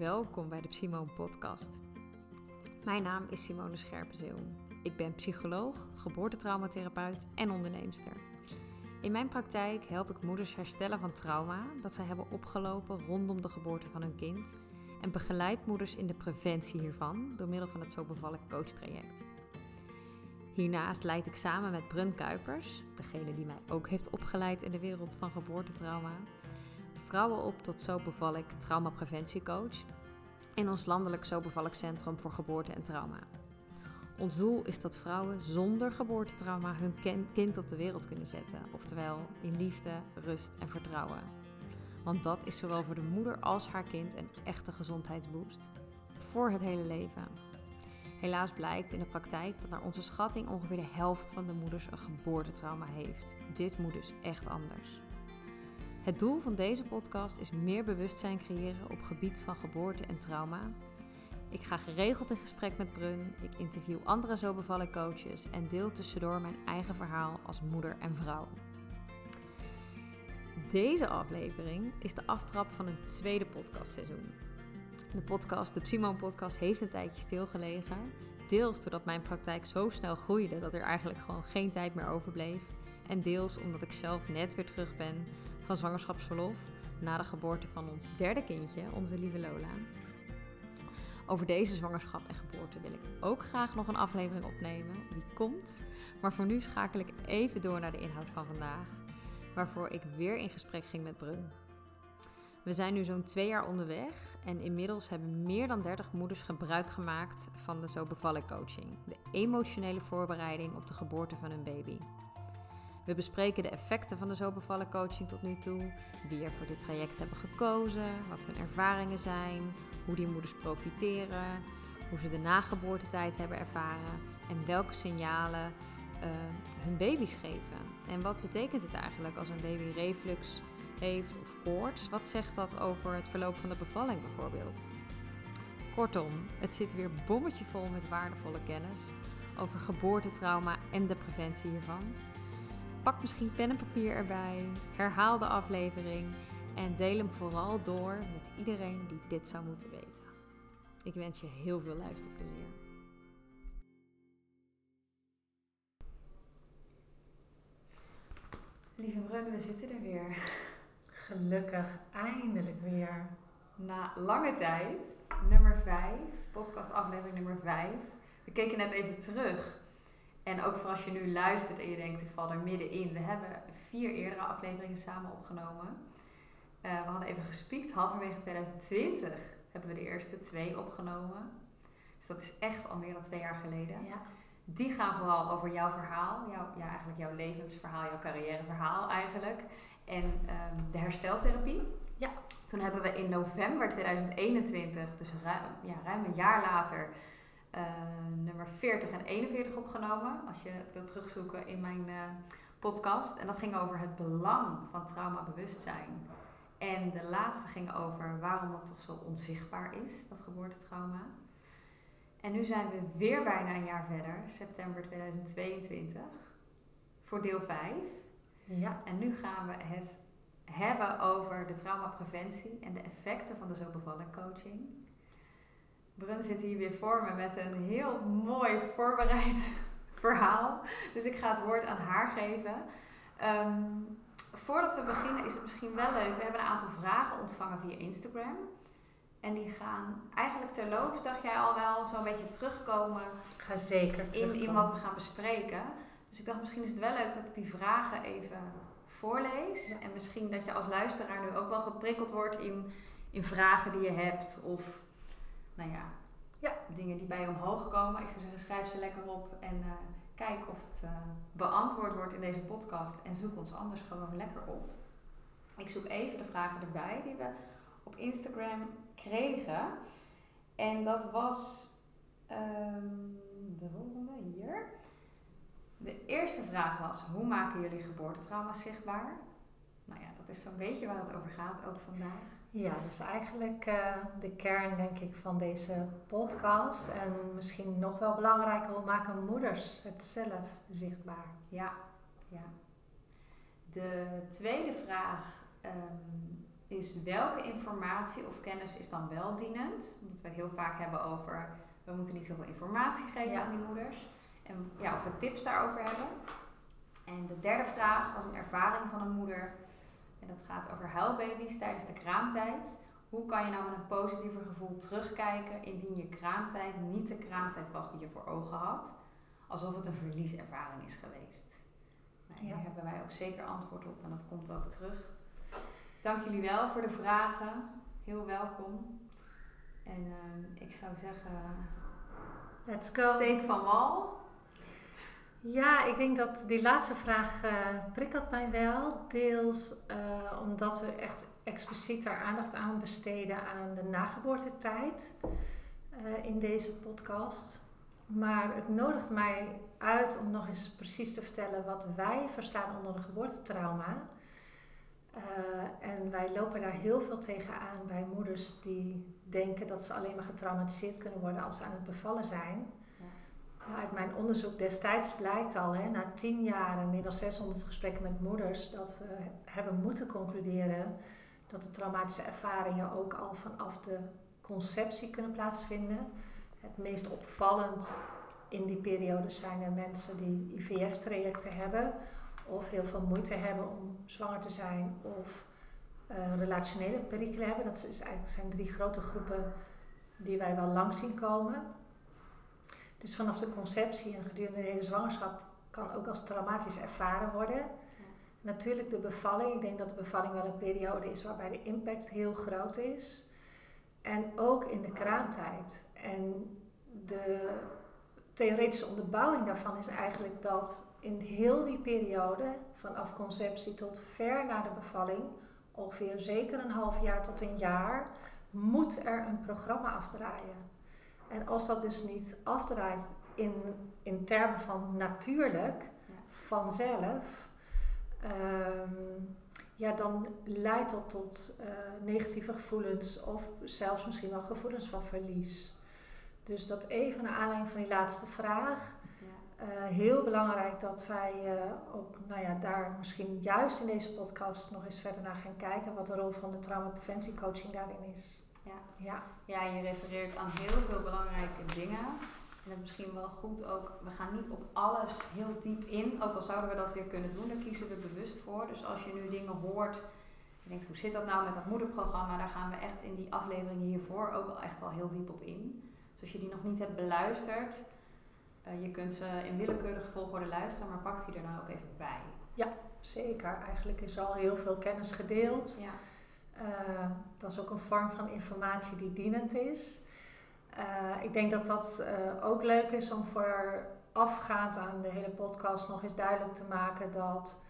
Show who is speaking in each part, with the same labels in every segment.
Speaker 1: welkom bij de Simone Podcast. Mijn naam is Simone Scherpenzeel. Ik ben psycholoog, geboortetraumatherapeut en onderneemster. In mijn praktijk help ik moeders herstellen van trauma dat zij hebben opgelopen rondom de geboorte van hun kind en begeleid moeders in de preventie hiervan door middel van het Zo Bevallen coachtraject. Hiernaast leid ik samen met Brun Kuipers, degene die mij ook heeft opgeleid in de wereld van geboortetrauma, vrouwen op tot Zo Beval ik traumapreventiecoach in ons landelijk Zo Beval ik Centrum voor Geboorte en Trauma. Ons doel is dat vrouwen zonder geboortetrauma hun kind op de wereld kunnen zetten, oftewel in liefde, rust en vertrouwen. Want dat is zowel voor de moeder als haar kind een echte gezondheidsboost. Voor het hele leven. Helaas blijkt in de praktijk dat naar onze schatting ongeveer de helft van de moeders een geboortetrauma heeft. Dit moet dus echt anders. Het doel van deze podcast is meer bewustzijn creëren op gebied van geboorte en trauma. Ik ga geregeld in gesprek met Brun, ik interview andere zo bevallen coaches en deel tussendoor mijn eigen verhaal als moeder en vrouw. Deze aflevering is de aftrap van een tweede podcastseizoen. De podcast, de Psimon podcast, heeft een tijdje stilgelegen. Deels doordat mijn praktijk zo snel groeide dat er eigenlijk gewoon geen tijd meer overbleef. En deels omdat ik zelf net weer terug ben van zwangerschapsverlof na de geboorte van ons derde kindje, onze lieve Lola. Over deze zwangerschap en geboorte wil ik ook graag nog een aflevering opnemen. Die komt. Maar voor nu schakel ik even door naar de inhoud van vandaag. Waarvoor ik weer in gesprek ging met Brun. We zijn nu zo'n twee jaar onderweg en inmiddels hebben meer dan 30 moeders gebruik gemaakt van de Zo Bevallen coaching. De emotionele voorbereiding op de geboorte van hun baby. We bespreken de effecten van de Zo Bevallen coaching tot nu toe, wie er voor dit traject hebben gekozen, wat hun ervaringen zijn, hoe die moeders profiteren, hoe ze de nageboortetijd hebben ervaren en welke signalen uh, hun baby's geven. En wat betekent het eigenlijk als een baby reflux heeft of koorts? Wat zegt dat over het verloop van de bevalling bijvoorbeeld? Kortom, het zit weer bommetje vol met waardevolle kennis over geboortetrauma en de preventie hiervan. Pak misschien pen en papier erbij, herhaal de aflevering en deel hem vooral door met iedereen die dit zou moeten weten. Ik wens je heel veel luisterplezier. Lieve Brun, we zitten er weer.
Speaker 2: Gelukkig, eindelijk weer.
Speaker 1: Na lange tijd, nummer 5, podcast aflevering nummer 5. We keken net even terug en ook voor als je nu luistert en je denkt, ik val er middenin. We hebben vier eerdere afleveringen samen opgenomen. Uh, we hadden even gespiekt. Halverwege 2020 hebben we de eerste twee opgenomen. Dus dat is echt al meer dan twee jaar geleden. Ja. Die gaan vooral over jouw verhaal. Jouw, ja, eigenlijk jouw levensverhaal, jouw carrièreverhaal eigenlijk. En um, de hersteltherapie. Ja. Toen hebben we in november 2021, dus ruim, ja, ruim een jaar later uh, nummer 40 en 41 opgenomen. Als je wilt terugzoeken in mijn uh, podcast. En dat ging over het belang van traumabewustzijn. En de laatste ging over waarom het toch zo onzichtbaar is, dat geboortetrauma. En nu zijn we weer bijna een jaar verder, september 2022, voor deel 5. Ja. En nu gaan we het hebben over de traumapreventie en de effecten van de zo bevallen coaching. Brun zit hier weer voor me met een heel mooi voorbereid verhaal. Dus ik ga het woord aan haar geven. Ehm, voordat we beginnen is het misschien wel leuk. We hebben een aantal vragen ontvangen via Instagram. En die gaan eigenlijk terloops, dacht jij al wel, zo'n beetje terugkomen.
Speaker 2: Ga zeker
Speaker 1: in, in wat we gaan bespreken. Dus ik dacht misschien is het wel leuk dat ik die vragen even voorlees. En misschien dat je als luisteraar nu ook wel geprikkeld wordt in, in vragen die je hebt. Of nou ja, ja, dingen die bij je omhoog komen. Ik zou zeggen, schrijf ze lekker op en uh, kijk of het uh, beantwoord wordt in deze podcast. En zoek ons anders gewoon lekker op. Ik zoek even de vragen erbij die we op Instagram kregen. En dat was um, de volgende hier. De eerste vraag was: hoe maken jullie geboortetrauma's zichtbaar? Nou ja, dat is zo'n beetje waar het over gaat ook vandaag.
Speaker 2: Ja, dus eigenlijk uh, de kern denk ik van deze podcast. En misschien nog wel belangrijker, hoe maken moeders het zelf zichtbaar?
Speaker 1: Ja, ja. De tweede vraag um, is welke informatie of kennis is dan wel dienend? Omdat we het heel vaak hebben over, we moeten niet zoveel informatie geven aan die moeders. En ja, of we tips daarover hebben. En de derde vraag was een ervaring van een moeder. En dat gaat over huilbaby's tijdens de kraamtijd. Hoe kan je nou met een positiever gevoel terugkijken indien je kraamtijd niet de kraamtijd was die je voor ogen had? Alsof het een verlieservaring is geweest. Nou, hier hebben wij ook zeker antwoord op en dat komt ook terug. Dank jullie wel voor de vragen. Heel welkom. En uh, ik zou zeggen,
Speaker 2: Let's go.
Speaker 1: steek van wal.
Speaker 2: Ja, ik denk dat die laatste vraag uh, prikkelt mij wel. Deels uh, omdat we echt expliciet daar aandacht aan besteden aan de nageboortetijd uh, in deze podcast. Maar het nodigt mij uit om nog eens precies te vertellen wat wij verstaan onder een geboortetrauma. en wij lopen daar heel veel tegen aan bij moeders die denken dat ze alleen maar getraumatiseerd kunnen worden als ze aan het bevallen zijn uit mijn onderzoek destijds blijkt al, hè, na tien jaar en meer dan 600 gesprekken met moeders, dat we hebben moeten concluderen dat de traumatische ervaringen ook al vanaf de conceptie kunnen plaatsvinden. Het meest opvallend in die periode zijn er mensen die IVF-trajecten hebben of heel veel moeite hebben om zwanger te zijn of uh, relationele perikelen hebben. Dat is eigenlijk, zijn drie grote groepen die wij wel lang zien komen. Dus vanaf de conceptie en gedurende de hele zwangerschap kan ook als traumatisch ervaren worden. Ja. Natuurlijk de bevalling. Ik denk dat de bevalling wel een periode is waarbij de impact heel groot is. En ook in de kraamtijd. En de theoretische onderbouwing daarvan is eigenlijk dat in heel die periode, vanaf conceptie tot ver na de bevalling, ongeveer zeker een half jaar tot een jaar, moet er een programma afdraaien. En als dat dus niet afdraait in, in termen van natuurlijk, ja. vanzelf, um, ja, dan leidt dat tot uh, negatieve gevoelens of zelfs misschien wel gevoelens van verlies. Dus dat even naar aanleiding van die laatste vraag. Ja. Uh, heel belangrijk dat wij uh, ook nou ja, daar misschien juist in deze podcast nog eens verder naar gaan kijken wat de rol van de traumapreventiecoaching daarin is.
Speaker 1: Ja. Ja. ja, je refereert aan heel veel belangrijke dingen. En het is misschien wel goed ook, we gaan niet op alles heel diep in, ook al zouden we dat weer kunnen doen, daar kiezen we bewust voor. Dus als je nu dingen hoort, je denkt hoe zit dat nou met dat moederprogramma, daar gaan we echt in die afleveringen hiervoor ook al echt al heel diep op in. Dus als je die nog niet hebt beluisterd, uh, je kunt ze in willekeurige volgorde luisteren, maar pak die er dan ook even bij.
Speaker 2: Ja, zeker. Eigenlijk is al heel veel kennis gedeeld. Ja. Uh, dat is ook een vorm van informatie die dienend is. Uh, ik denk dat dat uh, ook leuk is om voorafgaand aan de hele podcast nog eens duidelijk te maken dat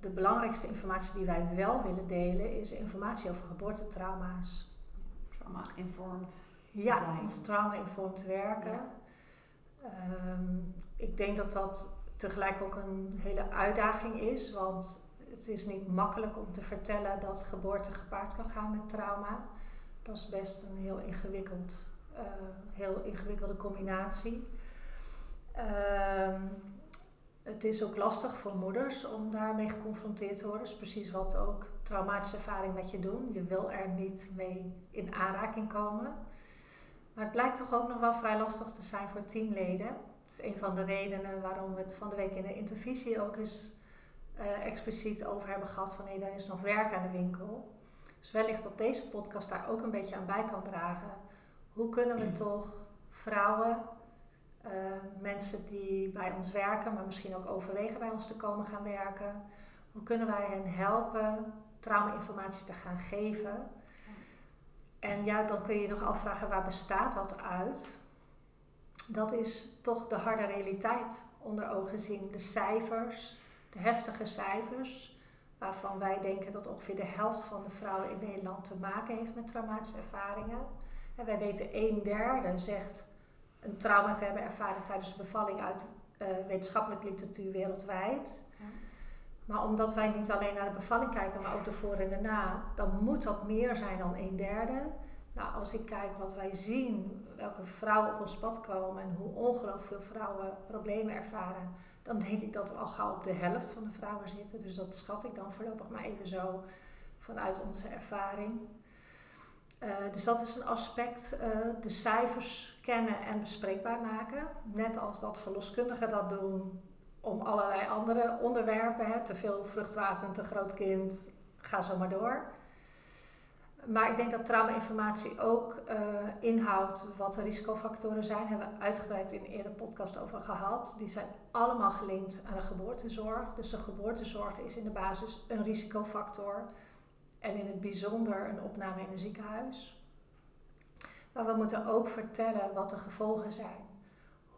Speaker 2: de belangrijkste informatie die wij wel willen delen is informatie over geboortetrauma's.
Speaker 1: Trauma-informed
Speaker 2: Ja, ons trauma-informed werken. Ja. Um, ik denk dat dat tegelijk ook een hele uitdaging is, want het is niet makkelijk om te vertellen dat geboorte gepaard kan gaan met trauma. Dat is best een heel, ingewikkeld, uh, heel ingewikkelde combinatie. Uh, het is ook lastig voor moeders om daarmee geconfronteerd te worden. Dat is precies wat ook traumatische ervaring met je doen. Je wil er niet mee in aanraking komen. Maar het blijkt toch ook nog wel vrij lastig te zijn voor teamleden. Dat is een van de redenen waarom we het van de week in de intervisie ook eens uh, expliciet over hebben gehad van nee, daar is nog werk aan de winkel. Dus wellicht dat deze podcast daar ook een beetje aan bij kan dragen. Hoe kunnen we toch vrouwen, uh, mensen die bij ons werken, maar misschien ook overwegen bij ons te komen gaan werken, hoe kunnen wij hen helpen trauma-informatie te gaan geven? En ja, dan kun je je nog afvragen waar bestaat dat uit? Dat is toch de harde realiteit onder ogen zien. De cijfers, de heftige cijfers, waarvan wij denken dat ongeveer de helft van de vrouwen in Nederland te maken heeft met traumatische ervaringen. En wij weten een derde zegt een trauma te hebben ervaren tijdens de bevalling uit uh, wetenschappelijke literatuur wereldwijd. Ja. Maar omdat wij niet alleen naar de bevalling kijken, maar ook de voor en de na, dan moet dat meer zijn dan een derde. Nou, als ik kijk wat wij zien, welke vrouwen op ons pad komen en hoe ongelooflijk veel vrouwen problemen ervaren, dan denk ik dat we al gauw op de helft van de vrouwen zitten. Dus dat schat ik dan voorlopig maar even zo vanuit onze ervaring. Uh, dus dat is een aspect, uh, de cijfers kennen en bespreekbaar maken. Net als dat verloskundigen dat doen om allerlei andere onderwerpen. Te veel vruchtwater, te groot kind, ga zo maar door. Maar ik denk dat trauma-informatie ook uh, inhoudt wat de risicofactoren zijn. Hebben we uitgebreid in een eerdere podcast over gehad. Die zijn allemaal gelinkt aan de geboortezorg. Dus de geboortezorg is in de basis een risicofactor. En in het bijzonder een opname in een ziekenhuis. Maar we moeten ook vertellen wat de gevolgen zijn.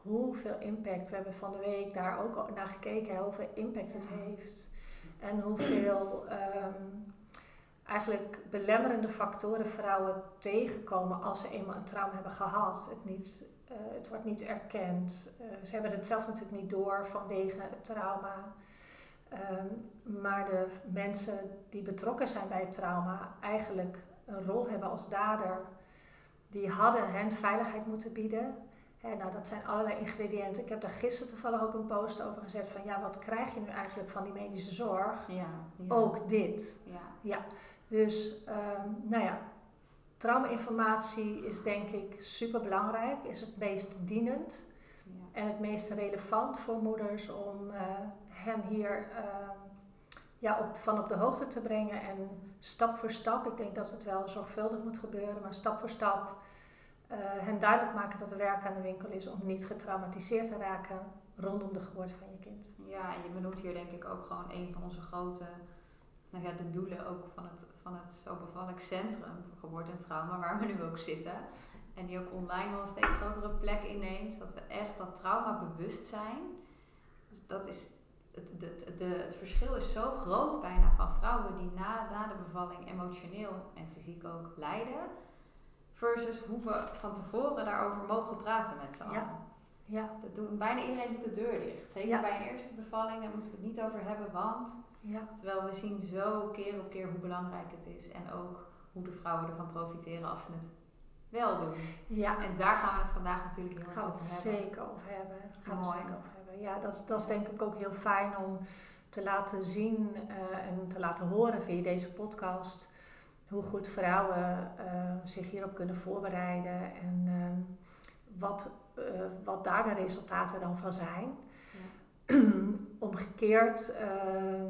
Speaker 2: Hoeveel impact, we hebben van de week daar ook naar gekeken, hoeveel impact het heeft. En hoeveel um, eigenlijk belemmerende factoren vrouwen tegenkomen als ze eenmaal een trauma hebben gehad. Het, niet, uh, het wordt niet erkend. Uh, ze hebben het zelf natuurlijk niet door vanwege het trauma. Um, maar de mensen die betrokken zijn bij het trauma eigenlijk een rol hebben als dader, die hadden hen veiligheid moeten bieden. Nou, dat zijn allerlei ingrediënten. Ik heb daar gisteren toevallig ook een post over gezet van ja, wat krijg je nu eigenlijk van die medische zorg? Ja, ja. Ook dit. Ja. ja. Dus, um, nou ja, trauma-informatie is denk ik super belangrijk, is het meest dienend ja. en het meest relevant voor moeders om uh, hen hier uh, ja, op, van op de hoogte te brengen en stap voor stap, ik denk dat het wel zorgvuldig moet gebeuren, maar stap voor stap uh, hen duidelijk maken dat er werk aan de winkel is om niet getraumatiseerd te raken rondom de geboorte van je kind.
Speaker 1: Ja, en je benoemt hier denk ik ook gewoon een van onze grote nou ja, de doelen ook van het, van het Zo Bevallig Centrum voor Geboorte en Trauma, waar we nu ook zitten. En die ook online wel een steeds grotere plek inneemt. Dat we echt dat trauma bewust zijn. Dus dat is, het, de, de, het verschil is zo groot bijna van vrouwen die na, na de bevalling emotioneel en fysiek ook lijden. Versus hoe we van tevoren daarover mogen praten met z'n allen. Ja. Ja. Dat doen, bijna iedereen doet de deur dicht. Zeker bij een eerste bevalling, daar moeten we het niet over hebben, want ja. Terwijl we zien zo keer op keer hoe belangrijk het is. En ook hoe de vrouwen ervan profiteren als ze het wel doen. Ja. En daar gaan we het vandaag natuurlijk heel erg
Speaker 2: over hebben. Gaan we het zeker over hebben. Gaan we zeker over hebben. Ja, dat, dat is denk ik ook heel fijn om te laten zien uh, en te laten horen via deze podcast. Hoe goed vrouwen uh, zich hierop kunnen voorbereiden. En uh, wat, wat daar de resultaten dan van zijn. Omgekeerd, uh,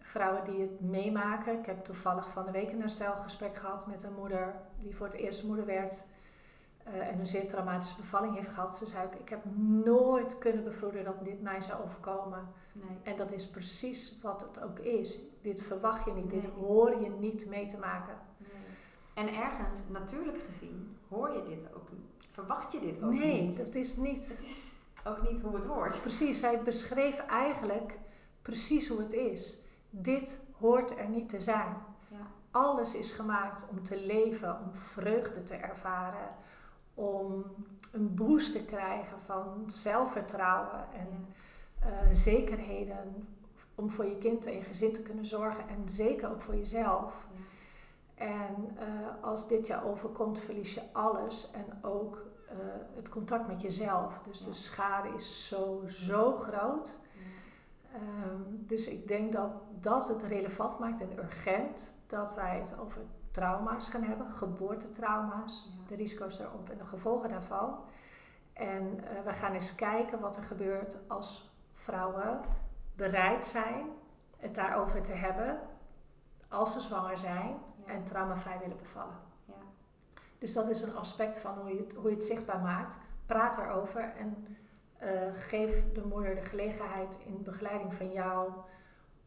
Speaker 2: vrouwen die het meemaken. Ik heb toevallig van de week een herstelgesprek gehad met een moeder die voor het eerst moeder werd. Uh, en een zeer traumatische bevalling heeft gehad. Ze zei ook, ik heb nooit kunnen bevroeden dat dit mij zou overkomen. Nee. En dat is precies wat het ook is. Dit verwacht je niet, dit hoor je niet mee te maken. Nee.
Speaker 1: En ergens, natuurlijk gezien, hoor je dit ook Verwacht je dit ook niet?
Speaker 2: Nee, dat is niet
Speaker 1: ook niet hoe het hoort.
Speaker 2: Precies, hij beschreef eigenlijk precies hoe het is. Dit hoort er niet te zijn. Ja. Alles is gemaakt om te leven, om vreugde te ervaren, om een boost te krijgen van zelfvertrouwen en uh, zekerheden. Om voor je kind en je gezin te kunnen zorgen en zeker ook voor jezelf. En uh, als dit je overkomt, verlies je alles en ook uh, het contact met jezelf. Dus de schade is zo, zo groot. Um, dus ik denk dat dat het relevant maakt en urgent dat wij het over trauma's gaan hebben, geboortetrauma's, de risico's daarop en de gevolgen daarvan. En uh, we gaan eens kijken wat er gebeurt als vrouwen bereid zijn het daarover te hebben als ze zwanger zijn en traumavrij willen bevallen. Dus dat is een aspect van hoe je het, hoe je het zichtbaar maakt. Praat erover en uh, geef de moeder de gelegenheid in begeleiding van jou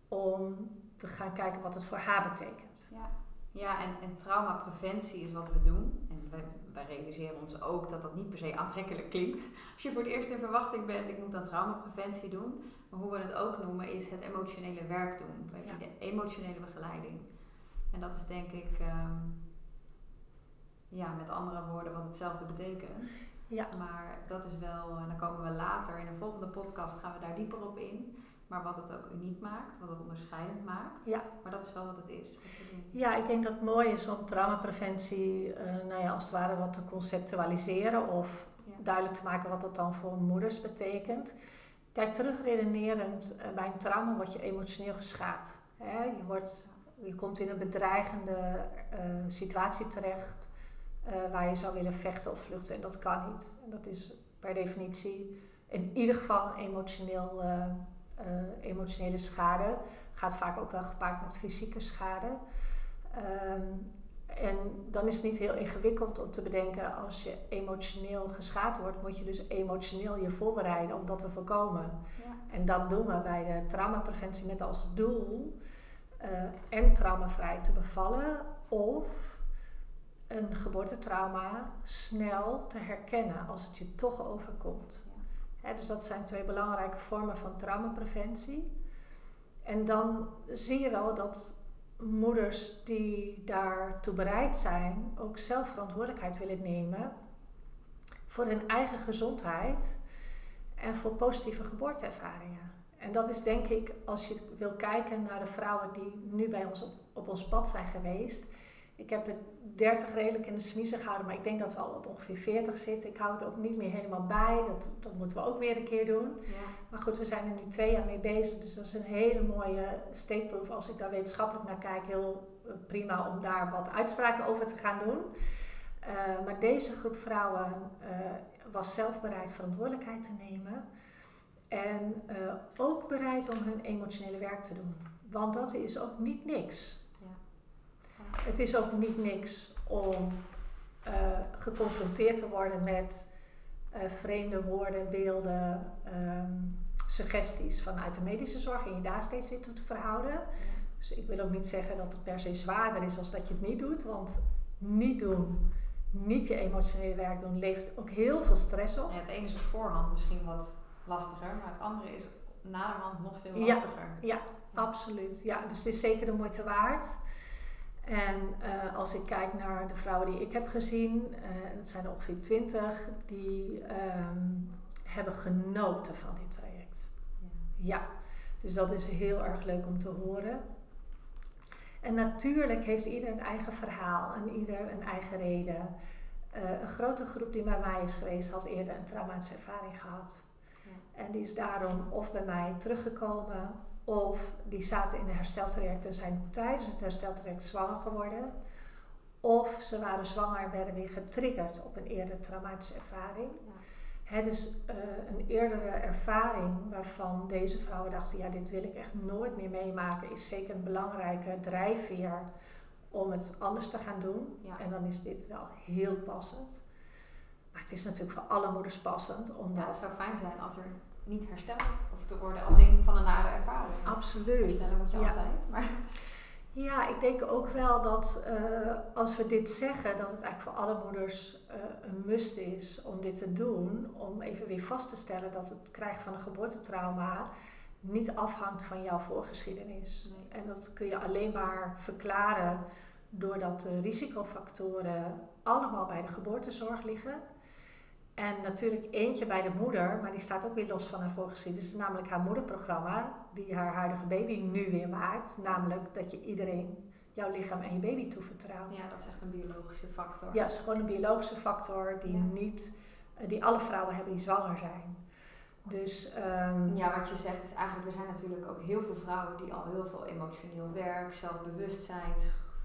Speaker 2: om te gaan kijken wat het voor haar betekent.
Speaker 1: Ja, ja en, en traumapreventie is wat we doen. En wij, wij, realiseren ons ook dat dat niet per se aantrekkelijk klinkt. Als je voor het eerst in verwachting bent, ik moet dan traumapreventie doen. Maar hoe we het ook noemen, is het emotionele werk doen. Ja. De emotionele begeleiding. En dat is denk ik. Um, ja, met andere woorden wat hetzelfde betekent. Ja. Maar dat is wel, en dan komen we later in een volgende podcast gaan we daar dieper op in. Maar wat het ook uniek maakt, wat het onderscheidend maakt. Ja. Maar dat is wel wat het is.
Speaker 2: Ja, ik denk dat het mooi is om traumapreventie, uh, nou ja, als het ware wat te conceptualiseren of duidelijk te maken wat dat dan voor moeders betekent. Kijk, terugredenerend, uh, bij een trauma word je emotioneel geschaad. Hè? Je wordt je komt in een bedreigende uh, situatie terecht uh, waar je zou willen vechten of vluchten en dat kan niet. En dat is per definitie in ieder geval een emotioneel, uh, emotionele schade. Gaat vaak ook wel gepaard met fysieke schade. Um, en dan is het niet heel ingewikkeld om te bedenken, als je emotioneel geschaad wordt, moet je dus emotioneel je voorbereiden om dat te voorkomen. Ja. En dat doen we bij de traumapreventie met als doel uh, en traumavrij te bevallen of een geboortetrauma snel te herkennen als het je toch overkomt. Ja. dus dat zijn twee belangrijke vormen van traumapreventie. En dan zie je wel dat moeders die daartoe bereid zijn, ook zelf verantwoordelijkheid willen nemen voor hun eigen gezondheid en voor positieve geboorteervaringen. En dat is denk ik, als je wil kijken naar de vrouwen die nu bij ons op, op ons pad zijn geweest, ik heb het 30 redelijk in de smiezen gehouden, maar ik denk dat we al op ongeveer 40 zitten. Ik hou het ook niet meer helemaal bij. Dat, dat moeten we ook weer een keer doen. Ja. Maar goed, we zijn er nu twee jaar mee bezig. Dus dat is een hele mooie stateproof. Als ik daar wetenschappelijk naar kijk, heel eh, prima om daar wat uitspraken over te gaan doen. Uh, maar deze groep vrouwen uh, was zelf bereid verantwoordelijkheid te nemen. En uh, ook bereid om hun emotionele werk te doen. Want dat is ook niet niks. Het is ook niet niks om uh, geconfronteerd te worden met uh, vreemde woorden, beelden, um, suggesties vanuit de medische zorg en je daar steeds weer toe te verhouden. Dus ik wil ook niet zeggen dat het per se zwaarder is als dat je het niet doet, want niet doen, niet je emotionele werk doen, levert ook heel veel stress op.
Speaker 1: Ja, het ene is op voorhand misschien wat lastiger, maar het andere is naderhand nog veel lastiger.
Speaker 2: Ja, ja, absoluut. Ja, dus het is zeker de moeite waard. En uh, als ik kijk naar de vrouwen die ik heb gezien, uh, dat zijn er ongeveer twintig, die um, hebben genoten van dit traject. Ja. ja, dus dat is heel erg leuk om te horen. En natuurlijk heeft ieder een eigen verhaal en ieder een eigen reden. Uh, een grote groep die bij mij is geweest, had eerder een traumatische ervaring gehad. En die is daarom of bij mij teruggekomen of die zaten in een hersteltraject en zijn tijdens het hersteltraject zwanger geworden. Of ze waren zwanger en werden weer getriggerd op een eerdere traumatische ervaring. Ja. dus uh, een eerdere ervaring waarvan deze vrouwen dachten, ja dit wil ik echt nooit meer meemaken, is zeker een belangrijke drijfveer om het anders te gaan doen. Ja. En dan is dit wel heel passend. Maar het is natuurlijk voor alle moeders passend.
Speaker 1: Omdat ja, het zou fijn zijn als er niet hersteld hoeft te worden als een van een nare ervaring.
Speaker 2: Absoluut.
Speaker 1: Herstellen moet je ja. altijd. Maar.
Speaker 2: Ja, ik denk ook wel dat uh, als we dit zeggen, dat het eigenlijk voor alle moeders uh, een must is om dit te doen. Om even weer vast te stellen dat het krijgen van een geboortetrauma niet afhangt van jouw voorgeschiedenis. Nee. En dat kun je alleen maar verklaren doordat de risicofactoren allemaal bij de geboortezorg liggen. En natuurlijk eentje bij de moeder, maar die staat ook weer los van haar voorgeschiedenis. Namelijk haar moederprogramma, die haar huidige baby nu weer maakt. Namelijk dat je iedereen jouw lichaam en je baby toevertrouwt.
Speaker 1: Ja, dat is echt een biologische factor.
Speaker 2: Ja, het is gewoon een biologische factor die niet, eh, die alle vrouwen hebben die zwanger zijn. Dus, um,
Speaker 1: ja, wat je zegt is eigenlijk, er zijn natuurlijk ook heel veel vrouwen die al heel veel emotioneel werk, zelfbewustzijn,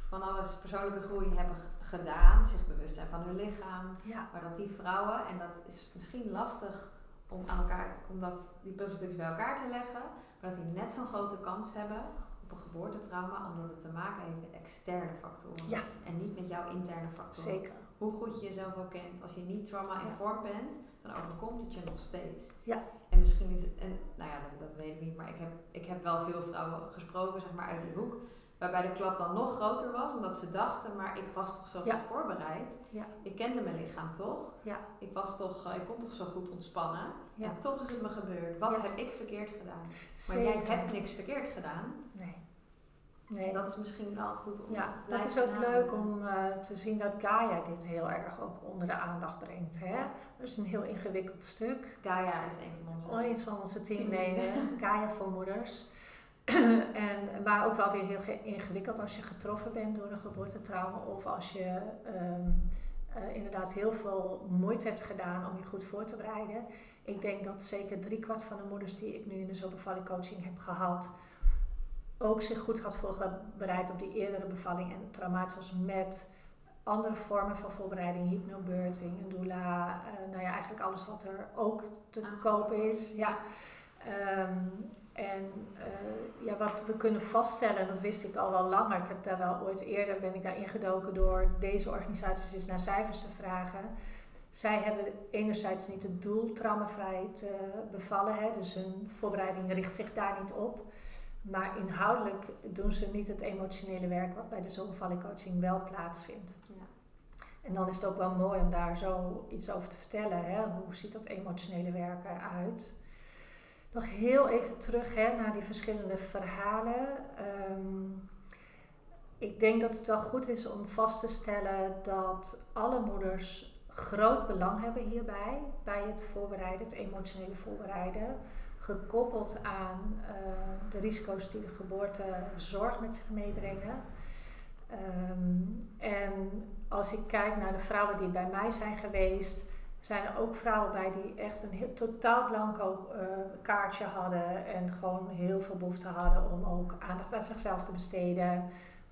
Speaker 1: van alles persoonlijke groei hebben gedaan, zich bewust zijn van hun lichaam. Ja. Maar dat die vrouwen, en dat is misschien lastig om aan elkaar, om dat, die puzzelstukjes bij elkaar te leggen, maar dat die net zo'n grote kans hebben op een geboortetrauma, omdat het te maken heeft met externe factoren. Ja. En niet met jouw interne factoren.
Speaker 2: Zeker.
Speaker 1: Hoe goed je jezelf ook kent, als je niet trauma-informed ja. bent, dan overkomt het je nog steeds.
Speaker 2: Ja.
Speaker 1: En misschien is het, en nou ja, dat, dat weet ik niet, maar ik heb, ik heb wel veel vrouwen gesproken, zeg maar, uit die hoek Waarbij de klap dan nog groter was, omdat ze dachten, maar ik was toch zo goed voorbereid. Ja. Ik kende mijn lichaam toch. Ja. Ik, was toch uh, ik kon toch zo goed ontspannen. En toch is het me gebeurd. Wat heb ik verkeerd gedaan? Maar jij hebt niks verkeerd gedaan.
Speaker 2: Nee.
Speaker 1: Nee. Dat is misschien wel goed om
Speaker 2: ja, te Dat is ook leuk om uh, te zien dat Gaia dit heel erg ook onder de aandacht brengt. Hè? Dat is een heel ingewikkeld stuk.
Speaker 1: Gaia is een van onze,
Speaker 2: oh, van onze teamleden. Gaia voor moeders. en, maar ook wel weer heel ingewikkeld als je getroffen bent door een geboortetrauma of als je um, uh, inderdaad heel veel moeite hebt gedaan om je goed voor te bereiden. Ik denk dat zeker driekwart van de moeders die ik nu in de zobevalling coaching heb gehad, ook zich goed had voorbereid op die eerdere bevalling en traumatisch was met andere vormen van voorbereiding, hypnobirthing, een doula, uh, nou ja, eigenlijk alles wat er ook te kopen is. Ja. Ehm, en uh, ja, wat we kunnen vaststellen, dat wist ik al wel langer, ik heb daar wel ooit eerder, ben ik daar ingedoken door deze organisaties eens naar cijfers te vragen. Zij hebben enerzijds niet het doel traumavrij te bevallen, hè, dus hun voorbereiding richt zich daar niet op. Maar inhoudelijk doen ze niet het emotionele werk wat bij de zonbevalling coaching wel plaatsvindt. Ja. En dan is het ook wel mooi om daar zo iets over te vertellen. Hè? Hoe ziet dat emotionele werk eruit? Nog heel even terug hè, naar die verschillende verhalen. Ehm, ik denk dat het wel goed is om vast te stellen dat alle moeders groot belang hebben hierbij, bij het voorbereiden, het emotionele voorbereiden gekoppeld aan uh, de risico's die de geboorte zorg met zich meebrengen. Um, en als ik kijk naar de vrouwen die bij mij zijn geweest, zijn er ook vrouwen bij die echt een heel, totaal blanco uh, kaartje hadden en gewoon heel veel behoefte hadden om ook aandacht aan zichzelf te besteden,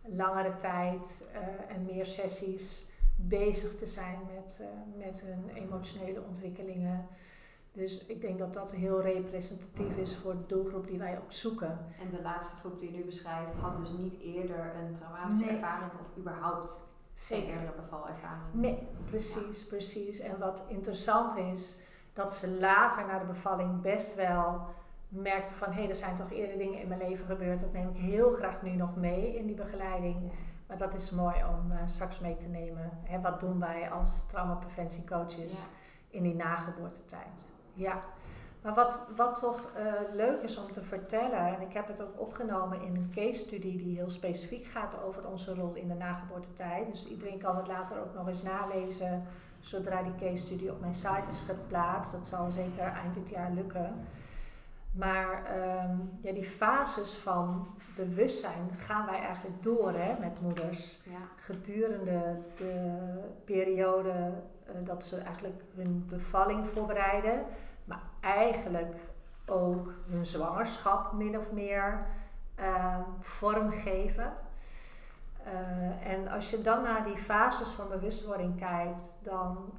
Speaker 2: langere tijd uh, en meer sessies bezig te zijn met, met hun emotionele ontwikkelingen. Dus ik denk dat dat heel representatief is voor de doelgroep die wij ook zoeken.
Speaker 1: En de laatste groep die je nu beschrijft had dus niet eerder een traumatische ervaring of überhaupt geen eerdere bevalervaring.
Speaker 2: Nee, precies, precies. En wat interessant is, dat ze later na de bevalling best wel merkten van hé, hey, er zijn toch eerder dingen in mijn leven gebeurd. Dat neem ik heel graag nu nog mee in die begeleiding. Maar dat is mooi om uh, straks mee te nemen. Hè, wat doen wij als traumapreventiecoaches ja. in die nageboortetijd? Ja, maar wat, wat toch uh, leuk is om te vertellen, en ik heb het ook opgenomen in een case study die heel specifiek gaat over onze rol in de nageboortetijd. Dus iedereen kan het later ook nog eens nalezen zodra die case study op mijn site is geplaatst. Dat zal zeker eind dit jaar lukken. Maar um, ja, die fases van bewustzijn gaan wij eigenlijk door hè, met moeders. Ja. Gedurende de periode uh, dat ze eigenlijk hun bevalling voorbereiden eigenlijk ook hun zwangerschap min of meer uh, vormgeven. Uh, en als je dan naar die fases van bewustwording kijkt, dan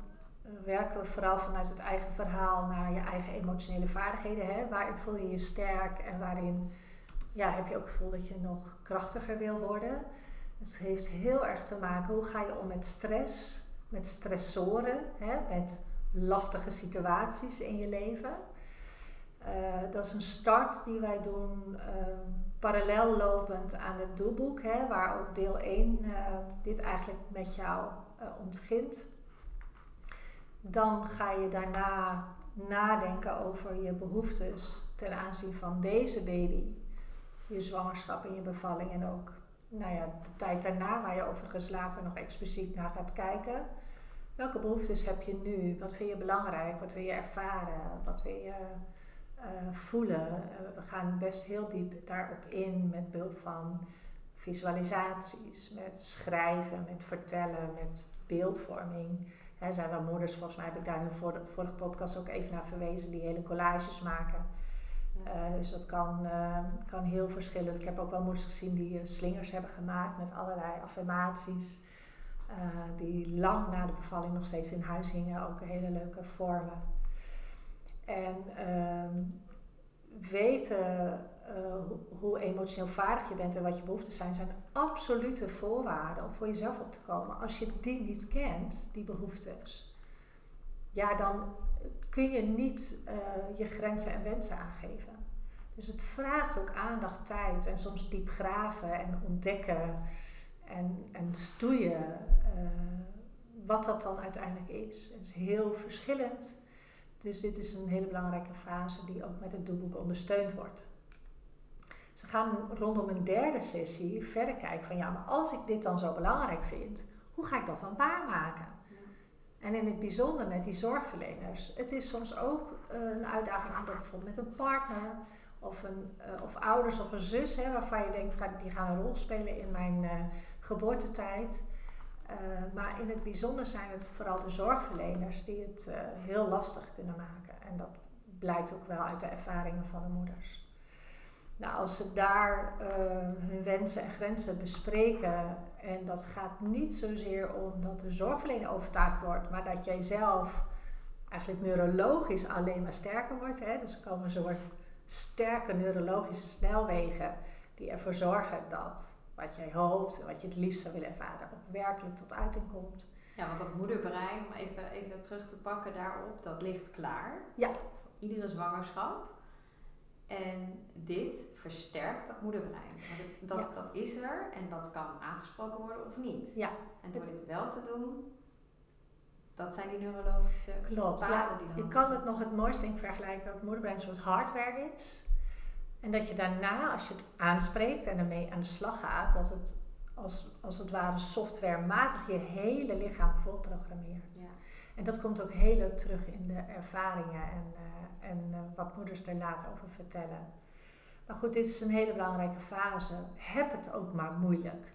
Speaker 2: werken we vooral vanuit het eigen verhaal naar je eigen emotionele vaardigheden. Hè? Waarin voel je je sterk en waarin ja, heb je ook het gevoel dat je nog krachtiger wil worden. Het heeft heel erg te maken hoe ga je om met stress, met stressoren, hè? met lastige situaties in je leven. Uh, dat is een start die wij doen uh, parallel lopend aan het doelboek, hè, waar ook deel 1 uh, eh, dit eigenlijk met jou ontgint. Dan ga je daarna nadenken over je behoeftes ten aanzien van deze baby, je zwangerschap en je bevalling en ook nou ja, de tijd daarna, waar je overigens later nog expliciet naar gaat kijken. Welke behoeftes heb je nu? Wat vind je belangrijk? Wat wil je ervaren? Wat wil je uh, voelen? Uh, we gaan best heel diep daarop in met behulp van visualisaties, met schrijven, met vertellen, met beeldvorming. Er zijn wel moeders, volgens mij heb ik daar in de vorige, vorige podcast ook even naar verwezen, die hele collages maken. Uh, dus dat kan, kan heel verschillend. Ik heb ook wel moeders gezien die slingers hebben gemaakt met allerlei affirmaties. Uh, die lang na de bevalling nog steeds in huis hingen, ook hele leuke vormen. En uh, weten uh, hoe emotioneel vaardig je bent en wat je behoeften zijn, zijn absolute voorwaarden om voor jezelf op te komen. Als je die niet kent, die behoeftes, ja, dan kun je niet uh, je grenzen en wensen aangeven. Dus het vraagt ook aandacht, tijd en soms diep graven en ontdekken en, en stoeien wat dat dan uiteindelijk is. Het is heel verschillend. Dus dit is een hele belangrijke fase die ook met het doelboek ondersteund wordt. Ze gaan rondom een derde sessie verder kijken van ja, maar als ik dit dan zo belangrijk vind, hoe ga ik dat dan waarmaken? En in het bijzonder met die zorgverleners. Het is soms ook een uitdaging om dat bijvoorbeeld met een partner of, een, uh, of ouders of een zus, hè, waarvan je denkt, die gaan een rol spelen in mijn uh, geboortetijd. Uh, maar in het bijzonder zijn het vooral de zorgverleners die het uh, heel lastig kunnen maken. En dat blijkt ook wel uit de ervaringen van de moeders. Nou, als ze daar uh, hun wensen en grenzen bespreken, en dat gaat niet zozeer om dat de zorgverlener overtuigd wordt, maar dat jij zelf eigenlijk neurologisch alleen maar sterker wordt. Hè? Dus er komen een soort sterke neurologische snelwegen die ervoor zorgen dat wat jij hoopt en wat je het liefst zou willen ervaren ook werkelijk tot uiting komt.
Speaker 1: Ja, want dat moederbrein, om even, even terug te pakken daarop, dat ligt klaar.
Speaker 2: Ja.
Speaker 1: Iedere zwangerschap. En dit versterkt dat moederbrein. Dat, dat is er en dat kan aangesproken worden of niet.
Speaker 2: Ja.
Speaker 1: En door dit wel te doen, dat zijn die neurologische
Speaker 2: Klopt, ja. die dan... Ik kan het nog het mooiste in vergelijken dat het moederbrein een soort hardware is. En dat je daarna, als je het aanspreekt en ermee aan de slag gaat, dat het als, als het ware softwarematig je hele lichaam voorprogrammeert. Ja. En dat komt ook heel leuk terug in de ervaringen en, uh, en uh, wat moeders er later over vertellen. Maar goed, dit is een hele belangrijke fase. Heb het ook maar moeilijk.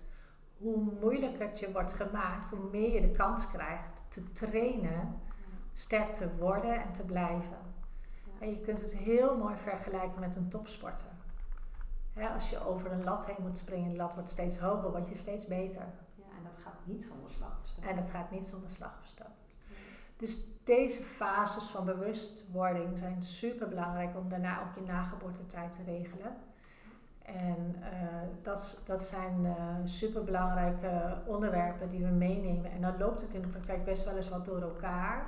Speaker 2: Hoe moeilijker het je wordt gemaakt, hoe meer je de kans krijgt te trainen, sterk te worden en te blijven. En je kunt het heel mooi vergelijken met een topsporter. als je over een lat heen moet springen, de lat wordt steeds hoger, word je steeds beter.
Speaker 1: Ja, en dat gaat niet zonder slag of stoot.
Speaker 2: En dat gaat niet zonder slag of stoot. Dus deze fases van bewustwording zijn super belangrijk om daarna ook je nageboortetijd te regelen. En uh, dat, dat zijn uh, super belangrijke onderwerpen die we meenemen. En dan loopt het in de praktijk best wel eens wat door elkaar.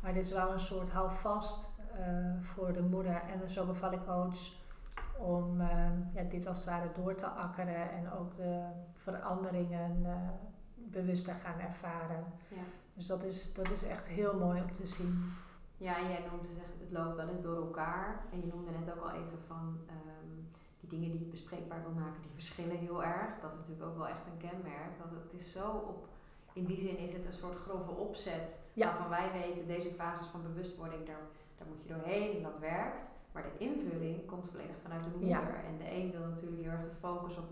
Speaker 2: Maar dit is wel een soort houvast voor de moeder en de zo beval ik coach om ja, dit als het ware door te akkeren en ook de veranderingen bewust te gaan ervaren. Ja. Dus dat is, dat is echt heel mooi om te zien.
Speaker 1: Ja, en jij noemde zeggen, het loopt wel eens door elkaar. En je noemde net ook al even van die dingen die je bespreekbaar wil maken, die verschillen heel erg. Dat is natuurlijk ook wel echt een kenmerk. Dat het is zo op, in die zin is het een soort grove opzet waarvan wij weten, deze fases van bewustwording, daar, daar moet je doorheen en dat werkt. Maar de invulling komt volledig vanuit de moeder. En de een wil natuurlijk heel erg de focus op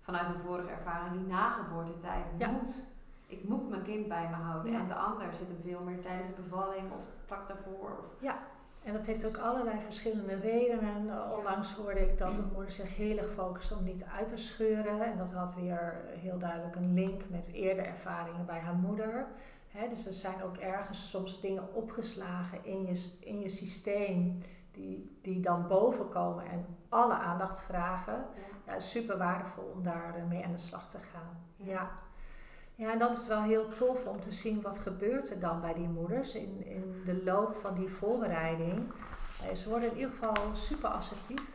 Speaker 1: vanuit een vorige ervaring, die nageboortetijd moet. Ik moet mijn kind bij me houden. En de ander zit hem veel meer tijdens de bevalling of vlak daarvoor. Of
Speaker 2: ja. En dat heeft ook allerlei verschillende redenen. Onlangs hoorde ik dat een moeder zich heel erg focust om niet uit te scheuren. En dat had weer heel duidelijk een link met eerdere ervaringen bij haar moeder. Dus er zijn ook ergens soms dingen opgeslagen in je, in je systeem die, die dan bovenkomen en alle aandacht vragen. Ja. super waardevol om daar mee aan de slag te gaan. ja. Ja, en dan is wel heel tof om te zien wat gebeurt er dan bij die moeders in, in de loop van die voorbereiding. Eh, ze worden in ieder geval super assertief.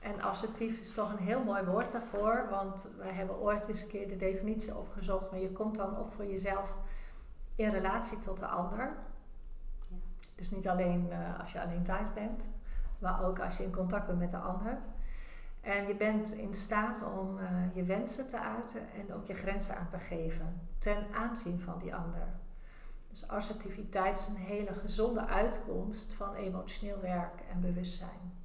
Speaker 2: En assertief is toch een heel mooi woord daarvoor, want wij hebben ooit eens een keer de definitie opgezocht, maar je komt dan op voor jezelf in relatie tot de ander. Ja. Dus niet alleen uh, als je alleen thuis bent, maar ook als je in contact bent met de ander. En je bent in staat om uh, je wensen te uiten en ook je grenzen aan te geven ten aanzien van die ander. Dus assertiviteit is een hele gezonde uitkomst van emotioneel werk en bewustzijn.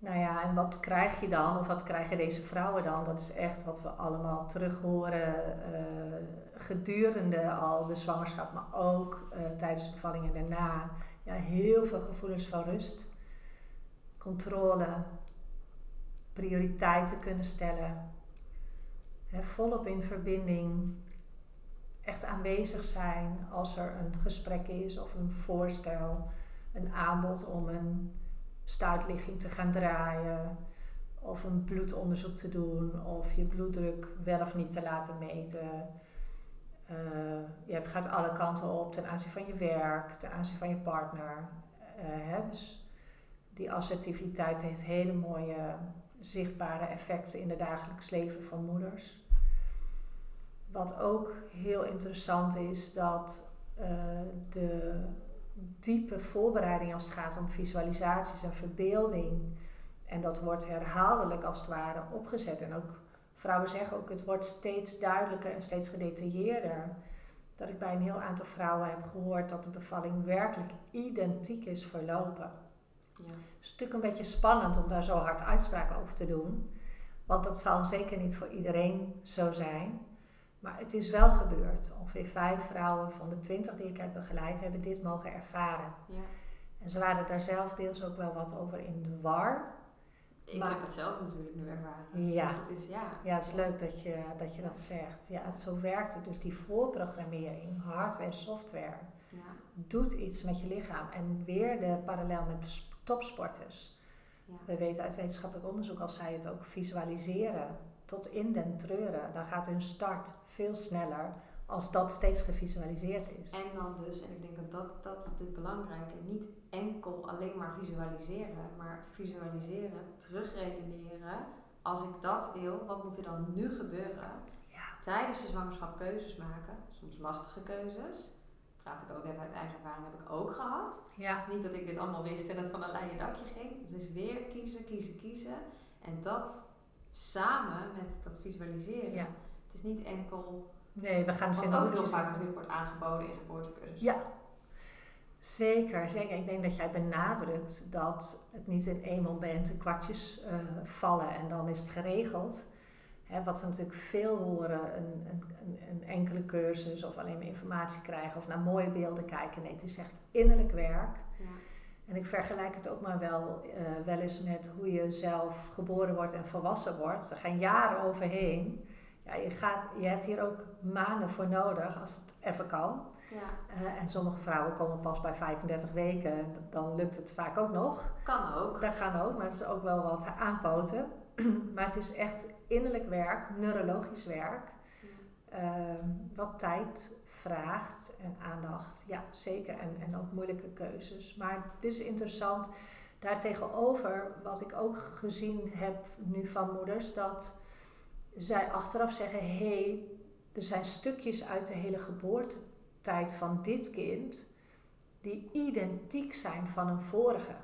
Speaker 2: Nou ja, en wat krijg je dan, of wat krijgen deze vrouwen dan? Dat is echt wat we allemaal terug horen uh, gedurende al de zwangerschap, maar ook uh, tijdens de bevalling en daarna ja, heel veel gevoelens van rust, controle, prioriteiten kunnen stellen, hè, volop in verbinding, echt aanwezig zijn als er een gesprek is of een voorstel, een aanbod om een stuitligging te gaan draaien of een bloedonderzoek te doen of je bloeddruk wel of niet te laten meten uh, ja, het gaat alle kanten op ten aanzien van je werk, ten aanzien van je partner. Uh, hè, dus die assertiviteit heeft hele mooie zichtbare effecten in het dagelijks leven van moeders. Wat ook heel interessant is, dat uh, de diepe voorbereiding als het gaat om visualisaties en verbeelding, en dat wordt herhaaldelijk als het ware opgezet en ook vrouwen zeggen ook, het wordt steeds duidelijker en steeds gedetailleerder. Dat ik bij een heel aantal vrouwen heb gehoord dat de bevalling werkelijk identiek is verlopen. Ja. Het is natuurlijk een beetje spannend om daar zo hard uitspraken over te doen. Want dat zal zeker niet voor iedereen zo zijn. Maar het is wel gebeurd. Ongeveer vijf vrouwen van de twintig die ik heb begeleid hebben dit mogen ervaren. Ja. En ze waren daar zelf deels ook wel wat over in de war.
Speaker 1: Ik
Speaker 2: Maar-
Speaker 1: heb het zelf natuurlijk nu ervaren.
Speaker 2: Ja.
Speaker 1: Dus het is ja.
Speaker 2: Ja, het is leuk dat je dat, je dat zegt. Ja, zo werkt het. Dus die voorprogrammering, hardware, software,
Speaker 1: ja.
Speaker 2: doet iets met je lichaam. En weer de parallel met sp- topsporters.
Speaker 1: ja.
Speaker 2: We weten uit wetenschappelijk onderzoek, als zij het ook visualiseren tot in den treuren, dan gaat hun start veel sneller als dat steeds gevisualiseerd is.
Speaker 1: En dan dus, en ik denk dat dat, dat is natuurlijk belangrijk, niet enkel alleen maar visualiseren, maar visualiseren, terugredeneren. Als ik dat wil, wat moet er dan nu gebeuren?
Speaker 2: Ja.
Speaker 1: Tijdens de zwangerschap keuzes maken, soms lastige keuzes. Praat ik ook even uit eigen ervaring, heb ik ook gehad.
Speaker 2: Ja,
Speaker 1: Het is niet dat ik dit allemaal wist en dat het van een leien dakje ging. Dus weer kiezen, kiezen, kiezen. En dat samen met dat visualiseren.
Speaker 2: ja.
Speaker 1: Het is niet enkel
Speaker 2: Nee, we gaan dus
Speaker 1: wat ook heel vaak
Speaker 2: zitten.
Speaker 1: natuurlijk wordt aangeboden in geboortecursus.
Speaker 2: Ja, zeker, zeker. Ik denk dat jij benadrukt dat het niet in één moment de kwartjes eh, vallen en dan is het geregeld. Hè, wat we natuurlijk veel horen, een, een, een, een enkele cursus of alleen maar informatie krijgen of naar mooie beelden kijken. Nee, het is echt innerlijk werk.
Speaker 1: Ja.
Speaker 2: En ik vergelijk het ook maar wel, eh, wel eens met hoe je zelf geboren wordt en volwassen wordt. Er gaan jaren overheen. Ja, je, gaat, je hebt hier ook maanden voor nodig als het even kan.
Speaker 1: Ja,
Speaker 2: Eh, en sommige vrouwen komen pas bij 35 weken. Dan lukt het vaak ook nog.
Speaker 1: kan ook.
Speaker 2: Dat kan ook, maar het is ook wel wat aanpoten. maar het is echt innerlijk werk, neurologisch werk. ehm, wat tijd vraagt en aandacht. Ja, zeker. En, en ook moeilijke keuzes. Maar dit is interessant. Daartegenover, wat ik ook gezien heb nu van moeders, dat zij achteraf zeggen: hé, hey, er zijn stukjes uit de hele geboortetijd van dit kind die identiek zijn van een vorige.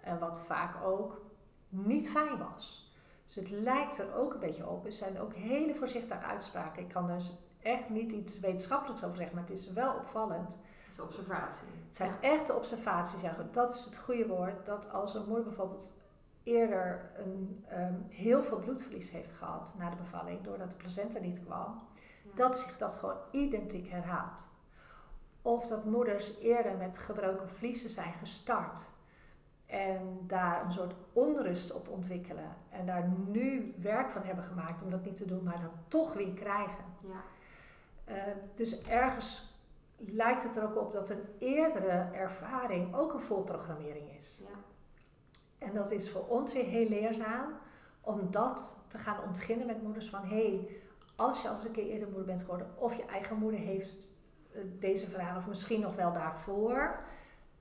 Speaker 2: En wat vaak ook niet fijn was. Dus het lijkt er ook een beetje op. Er zijn ook hele voorzichtige uitspraken. Ik kan dus echt niet iets wetenschappelijks over zeggen, maar het is wel opvallend.
Speaker 1: Het is observatie.
Speaker 2: Het zijn echte observaties. Ja, dat is het goede woord. Dat als een moeder bijvoorbeeld eerder een, ehm, heel veel bloedverlies heeft gehad na de bevalling, doordat de placenta niet kwam,
Speaker 1: Ja.
Speaker 2: dat zich dat gewoon identiek herhaalt. Of dat moeders eerder met gebroken vliezen zijn gestart en daar een soort onrust op ontwikkelen en daar nu werk van hebben gemaakt om dat niet te doen, maar dan toch weer krijgen.
Speaker 1: Ja.
Speaker 2: Eh, dus ergens lijkt het er ook op dat een eerdere ervaring ook een voorprogrammering is.
Speaker 1: Ja.
Speaker 2: En dat is voor ons weer heel leerzaam om dat te gaan ontginnen met moeders van hé, hey, als je al eens een keer eerder moeder bent geworden of je eigen moeder heeft eh, deze verhaal of misschien nog wel daarvoor,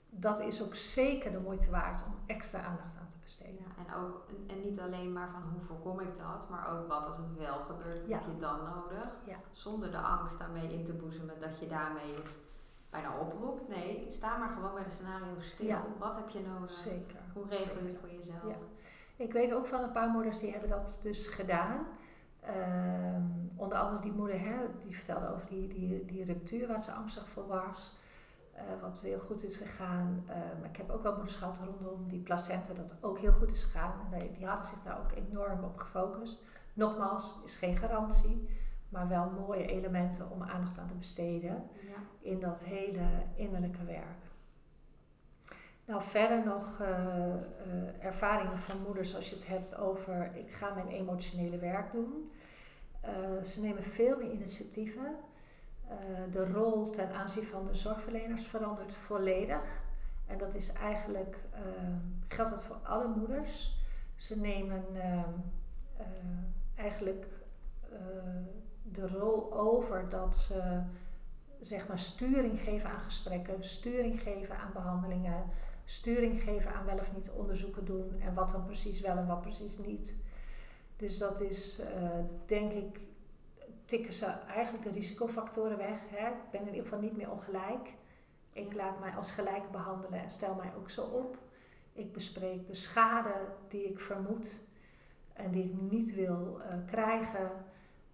Speaker 2: dat is ook zeker de moeite waard om extra aandacht aan te besteden.
Speaker 1: Ja, en, ook, en, niet alleen maar van hoe voorkom ik dat, maar ook wat als het wel gebeurt,
Speaker 2: Ja.
Speaker 1: heb je dan nodig?
Speaker 2: Ja.
Speaker 1: Zonder de angst daarmee in te boezemen dat je daarmee het bijna oproept. Nee, sta maar gewoon bij de scenario stil. Wat heb je nodig?
Speaker 2: Zeker.
Speaker 1: Hoe regel je het voor jezelf?
Speaker 2: Ja. Ik weet ook van een paar moeders die hebben dat dus gedaan. Ehm, onder andere die moeder, hè, die vertelde over die, die, die ruptuur waar ze angstig voor was. Eh, wat heel goed is gegaan. Eh, maar ik heb ook wel moeders gehad rondom die placenta dat ook heel goed is gegaan. En die, hadden zich daar ook enorm op gefocust. Nogmaals, is geen garantie. Maar wel mooie elementen om aandacht aan te besteden
Speaker 1: Ja.
Speaker 2: in dat hele innerlijke werk. Nou, verder nog eh, ervaringen van moeders als je het hebt over ik ga mijn emotionele werk doen. Ze nemen veel meer initiatieven. Eh, de rol ten aanzien van de zorgverleners verandert volledig. En dat is eigenlijk, eh, geldt dat voor alle moeders. Ze nemen eh, eh, eigenlijk eh, de rol over dat ze zeg maar sturing geven aan gesprekken, sturing geven aan behandelingen, sturing geven aan wel of niet onderzoeken doen en wat dan precies wel en wat precies niet. Dus dat is, denk ik, tikken ze eigenlijk de risicofactoren weg. Hè? Ik ben in ieder geval niet meer ongelijk. Ik laat mij als gelijk behandelen en stel mij ook zo op. Ik bespreek de schade die ik vermoed en die ik niet wil eh, krijgen.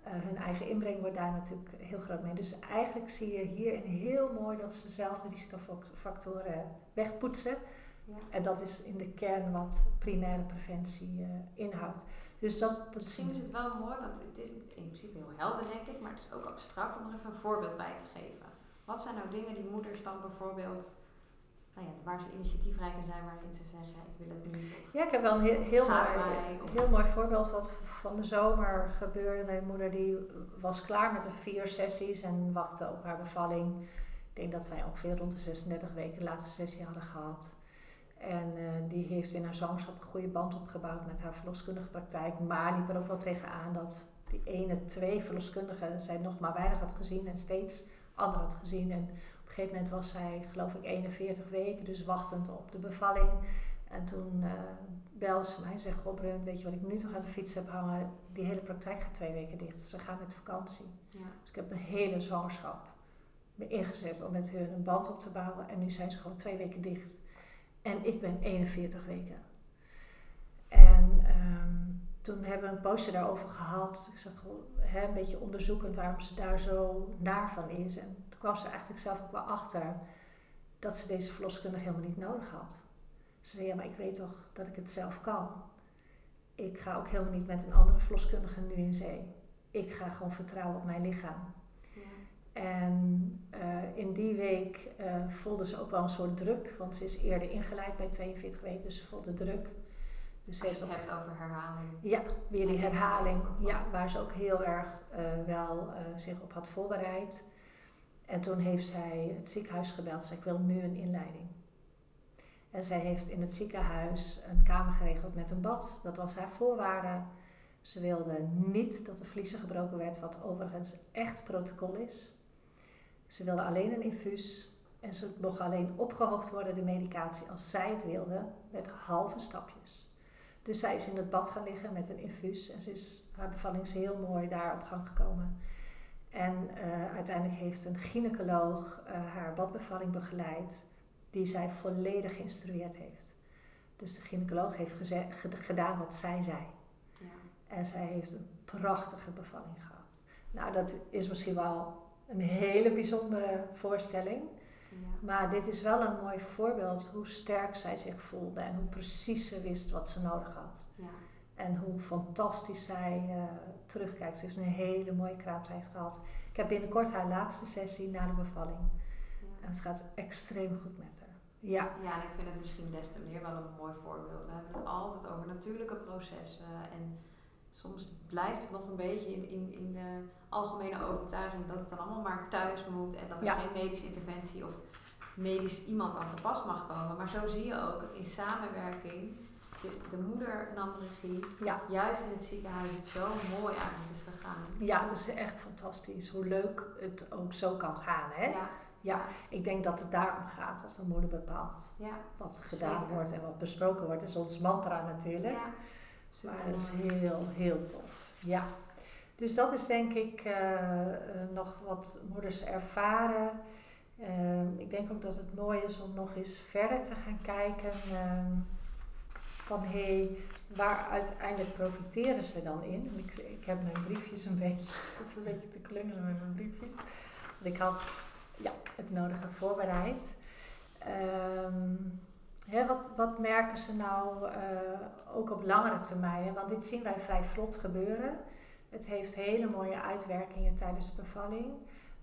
Speaker 2: Eh, hun eigen inbreng wordt daar natuurlijk heel groot mee. Dus eigenlijk zie je hierin heel mooi dat ze zelf de risicofactoren wegpoetsen.
Speaker 1: Ja.
Speaker 2: En dat is in de kern wat primaire preventie eh, inhoudt. Dus dat, dat
Speaker 1: Misschien is het wel mooi, want het is in principe heel helder denk ik, maar het is ook abstract om er even een voorbeeld bij te geven. Wat zijn nou dingen die moeders dan bijvoorbeeld nou ja, waar ze initiatiefrijk in zijn, waarin ze zeggen, ik wil het niet. Of
Speaker 2: Ja, ik heb wel een heel, mooi,
Speaker 1: of-
Speaker 2: heel mooi voorbeeld wat van de zomer gebeurde. Mijn moeder die was klaar met de vier sessies en wachtte op haar bevalling. Ik denk dat wij ongeveer rond de 36 weken de laatste sessie hadden gehad. En eh, die heeft in haar zwangerschap een goede band opgebouwd met haar verloskundige praktijk. Maar liep er ook wel tegenaan dat die ene, twee verloskundigen zij nog maar weinig had gezien en steeds anderen had gezien. En op een gegeven moment was zij, geloof ik, 41 weken, dus wachtend op de bevalling. En toen belde ze mij en zei: Goh, Brun, weet je wat ik nu toch aan de fiets heb hangen? Die hele praktijk gaat twee weken dicht. Ze gaan met vakantie.
Speaker 1: ja.
Speaker 2: Dus ik heb mijn hele zwangerschap me ingezet om met hun een band op te bouwen. En nu zijn ze gewoon twee weken dicht. En ik ben 41 weken. En ehm, toen hebben we een poosje daarover gehad. Ik hè, een beetje onderzoekend waarom ze daar zo naar van is. En toen kwam ze eigenlijk zelf ook wel achter dat ze deze verloskundige helemaal niet nodig had. Ze zei, ja, maar ik weet toch dat ik het zelf kan. Ik ga ook helemaal niet met een andere verloskundige nu in zee. Ik ga gewoon vertrouwen op mijn lichaam. En eh, in die week eh, voelde ze ook wel een soort druk, want ze is eerder ingeleid bij 42 weken, dus ze voelde druk. Dus ze
Speaker 1: Als je
Speaker 2: heeft
Speaker 1: het hebt over herhaling.
Speaker 2: ja, weer die herhaling, ja, waar ze ook heel erg eh, wel zich op had voorbereid. En toen heeft zij het ziekenhuis gebeld, ze zei ik wil nu een inleiding. En zij heeft in het ziekenhuis een kamer geregeld met een bad, dat was haar voorwaarde. Ze wilde niet dat de vliezen gebroken werd, wat overigens echt protocol is. Ze wilde alleen een infuus en ze mocht alleen opgehoogd worden, de medicatie, als zij het wilde, met halve stapjes. Dus zij is in het bad gaan liggen met een infuus en ze is, haar bevalling is heel mooi daar op gang gekomen. En eh, uiteindelijk heeft een gynaecoloog eh, haar badbevalling begeleid, die zij volledig geïnstrueerd heeft. Dus de gynaecoloog heeft gedaan wat zij zei.
Speaker 1: Ja.
Speaker 2: En zij heeft een prachtige bevalling gehad. Nou, dat is misschien wel een hele bijzondere voorstelling.
Speaker 1: Ja.
Speaker 2: Maar dit is wel een mooi voorbeeld hoe sterk zij zich voelde en hoe precies ze wist wat ze nodig had.
Speaker 1: Ja.
Speaker 2: En hoe fantastisch zij eh, terugkijkt. Ze heeft een hele mooie kraamtijd gehad. Ik heb binnenkort haar laatste sessie na de bevalling.
Speaker 1: Ja.
Speaker 2: En het gaat extreem goed met haar. Ja,
Speaker 1: Ja, en ik vind het misschien des te meer wel een mooi voorbeeld. We hebben het altijd over natuurlijke processen. En soms blijft het nog een beetje in, in, in de algemene overtuiging dat het dan allemaal maar thuis moet. En dat er
Speaker 2: Ja.
Speaker 1: geen medische interventie of medisch iemand aan te pas mag komen. Maar zo zie je ook in samenwerking de, de moeder nam regie.
Speaker 2: ja.
Speaker 1: Juist in het ziekenhuis het zo mooi eigenlijk is gegaan.
Speaker 2: ja, dat is echt fantastisch. Hoe leuk het ook zo kan gaan. Hè?
Speaker 1: Ja,
Speaker 2: Ja, ik denk dat het daarom gaat als de moeder bepaalt
Speaker 1: ja,
Speaker 2: wat gedaan
Speaker 1: Zeker.
Speaker 2: wordt en wat besproken wordt. Dat is ons mantra natuurlijk.
Speaker 1: ja.
Speaker 2: Maar dat is heel, heel tof. Ja. Dus dat is denk ik eh, eh, nog wat moeders ervaren. Ehm, ik denk ook dat het mooi is om nog eens verder te gaan kijken. ehm, van hé, hey, waar uiteindelijk profiteren ze dan in? Ik, ik heb mijn briefjes een beetje, ik zit een beetje te klungelen met mijn briefjes. Want ik had ja, het nodige voorbereid. Ehm, Wat, wat merken ze nou eh, ook op langere termijn? Want dit zien wij vrij vlot gebeuren. Het heeft hele mooie uitwerkingen tijdens de bevalling.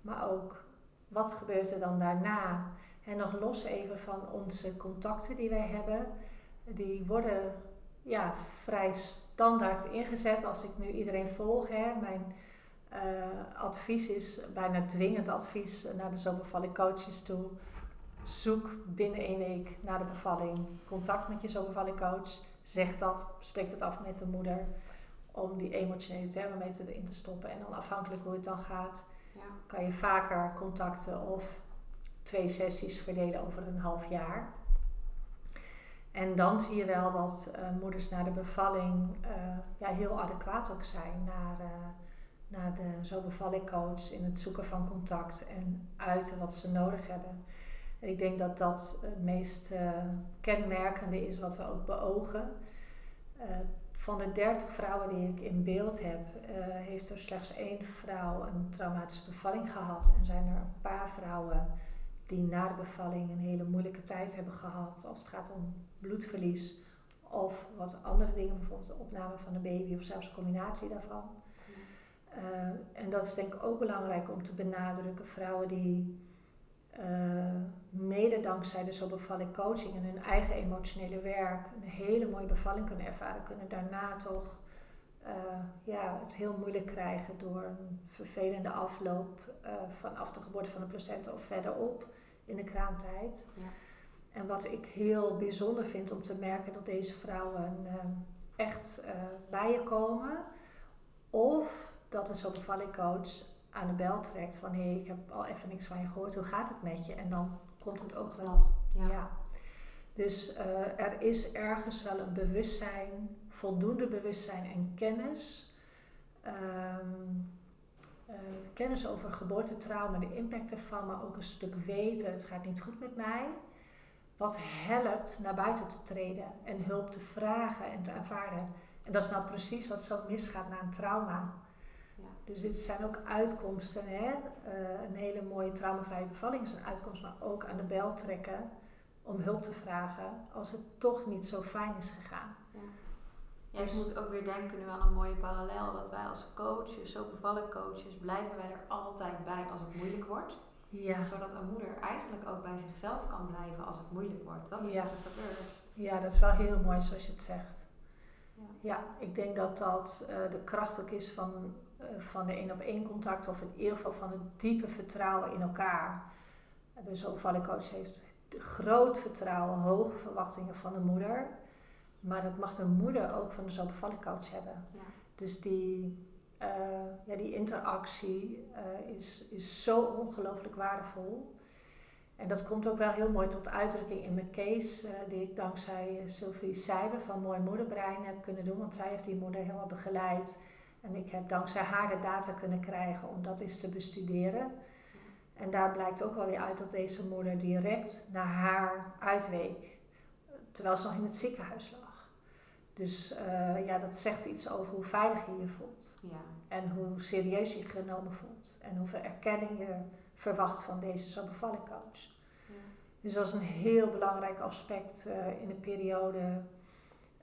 Speaker 2: Maar ook wat gebeurt er dan daarna? En nog los even van onze contacten die wij hebben. Die worden ja, vrij standaard ingezet als ik nu iedereen volg. Hè. Mijn eh, advies is bijna dwingend advies naar de zomerbevalling coaches toe zoek binnen één week na de bevalling contact met je zomerbevalling coach. Zeg dat, spreek het af met de moeder om die emotionele thermometer erin te stoppen. En dan afhankelijk hoe het dan gaat,
Speaker 1: Ja.
Speaker 2: kan je vaker contacten of twee sessies verdelen over een half jaar. En dan zie je wel dat eh, moeders na de bevalling eh, ja, heel adequaat ook zijn naar, eh, naar de zomerbevalling coach in het zoeken van contact en uiten wat ze nodig hebben. En ik denk dat dat het meest eh, kenmerkende is wat we ook beogen. Eh, van de 30 vrouwen die ik in beeld heb, eh, heeft er slechts één vrouw een traumatische bevalling gehad. En zijn er een paar vrouwen die na de bevalling een hele moeilijke tijd hebben gehad als het gaat om bloedverlies of wat andere dingen, bijvoorbeeld de opname van een baby of zelfs een combinatie daarvan. En dat is denk ik ook belangrijk om te benadrukken. Vrouwen die mede dankzij de Zo Bevalling coaching en hun eigen emotionele werk een hele mooie bevalling kunnen ervaren, kunnen daarna toch ja, het heel moeilijk krijgen door een vervelende afloop vanaf de geboorte van de placenta of verderop in de kraamtijd. Ja. En wat ik heel bijzonder vind om te merken dat deze vrouwen uh, echt bij je komen. Of dat een zo'n coach aan de bel trekt van hé, hey, ik heb al even niks van je gehoord, hoe gaat het met je? En dan komt het ook wel. Ja. ja. Dus uh, er is ergens wel een bewustzijn, voldoende bewustzijn en kennis. Um, uh, kennis over geboortetrauma, de impact ervan, maar ook een stuk weten, het gaat niet goed met mij. Wat helpt naar buiten te treden en hulp te vragen en te ervaren. En dat is nou precies wat zo misgaat na een trauma. Dus dit zijn ook uitkomsten. Hè? Uh, een hele mooie traumavrije bevalling is een uitkomst, maar ook aan de bel trekken om hulp te vragen als het toch niet zo fijn is gegaan. Ja.
Speaker 1: Ja, ik moet ook weer denken nu aan een mooie parallel. Dat wij als coaches, zo bevallen coaches, blijven wij er altijd bij als het moeilijk wordt. Ja. Zodat een moeder eigenlijk ook bij zichzelf kan blijven als het moeilijk wordt. Dat is wat er gebeurt.
Speaker 2: Ja, dat is wel heel mooi zoals je het zegt. Ja, ja ik denk dat dat uh, de kracht ook is van, van de één op één contact. Of in ieder geval van het diepe vertrouwen in elkaar. Dus een coach heeft groot vertrouwen, hoge verwachtingen van de moeder. Maar dat mag de moeder ook van de zo coach hebben. Ja. Dus die, uh, ja, die interactie uh, is, is zo ongelooflijk waardevol. En dat komt ook wel heel mooi tot uitdrukking in mijn case, uh, die ik dankzij Sylvie Seiber van Mooi Moederbrein heb kunnen doen. Want zij heeft die moeder helemaal begeleid. En ik heb dankzij haar de data kunnen krijgen om dat eens te bestuderen. En daar blijkt ook wel weer uit dat deze moeder direct naar haar uitweek. Terwijl ze nog in het ziekenhuis lag. Dus uh, ja, dat zegt iets over hoe veilig je je voelt. Ja. En hoe serieus je je genomen voelt. En hoeveel erkenning je verwacht van deze zo bevalling coach. Ja. Dus dat is een heel belangrijk aspect uh, in de periode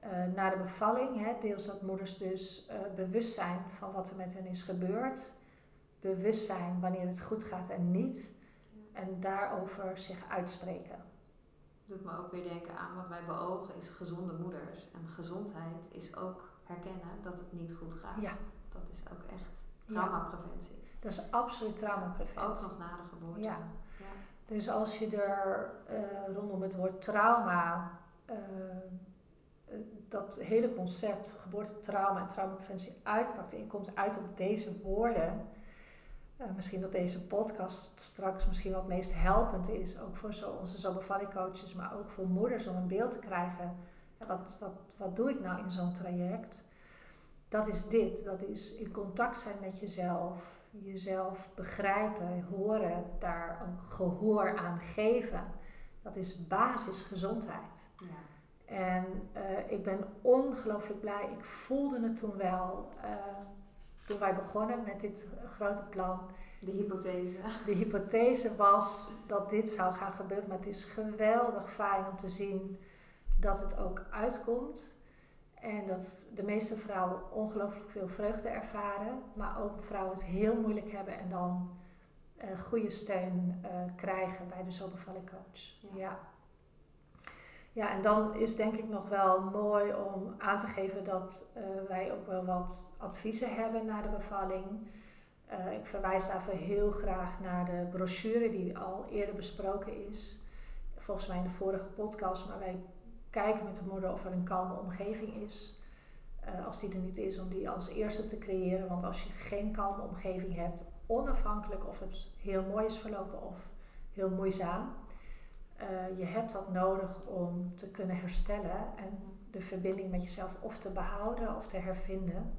Speaker 2: uh, na de bevalling. Hè. Deels dat moeders dus bewust zijn van wat er met hen is gebeurd. Bewust zijn wanneer het goed gaat en niet. En daarover zich uitspreken
Speaker 1: doet me ook weer denken aan wat wij beogen is gezonde moeders. En gezondheid is ook herkennen dat het niet goed gaat. Ja. Dat is ook echt traumapreventie.
Speaker 2: Dat is absoluut traumapreventie.
Speaker 1: Ook nog na de geboorte. Ja.
Speaker 2: Dus als je er uh, rondom het woord trauma, dat hele concept geboortetrauma en traumapreventie uitpakt en komt uit op deze woorden, uh, misschien dat deze podcast straks misschien wat meest helpend is, ook voor zo, onze zo coaches, maar ook voor moeders om een beeld te krijgen. wat, wat, wat doe ik nou in zo'n traject? Dat is dit, dat is in contact zijn met jezelf, jezelf begrijpen, horen, daar ook gehoor aan geven. Dat is basisgezondheid. Ja. En uh, ik ben ongelooflijk blij. Ik voelde het toen wel. Uh, toen wij begonnen met dit grote plan.
Speaker 1: De hypothese.
Speaker 2: De hypothese was dat dit zou gaan gebeuren. Maar het is geweldig fijn om te zien dat het ook uitkomt. En dat de meeste vrouwen ongelooflijk veel vreugde ervaren. Maar ook vrouwen het heel moeilijk hebben en dan uh, goede steun krijgen bij de zomervallen coach. ja. Ja, en dan is denk ik nog wel mooi om aan te geven dat uh, wij ook wel wat adviezen hebben na de bevalling. Uh, ik verwijs daarvoor heel graag naar de brochure die al eerder besproken is. Volgens mij in de vorige podcast, maar wij kijken met de moeder of er een kalme omgeving is. Uh, als die er niet is, om die als eerste te creëren. Want als je geen kalme omgeving hebt, onafhankelijk of het heel mooi is verlopen of heel moeizaam, uh, je hebt dat nodig om te kunnen herstellen en de verbinding met jezelf of te behouden of te hervinden.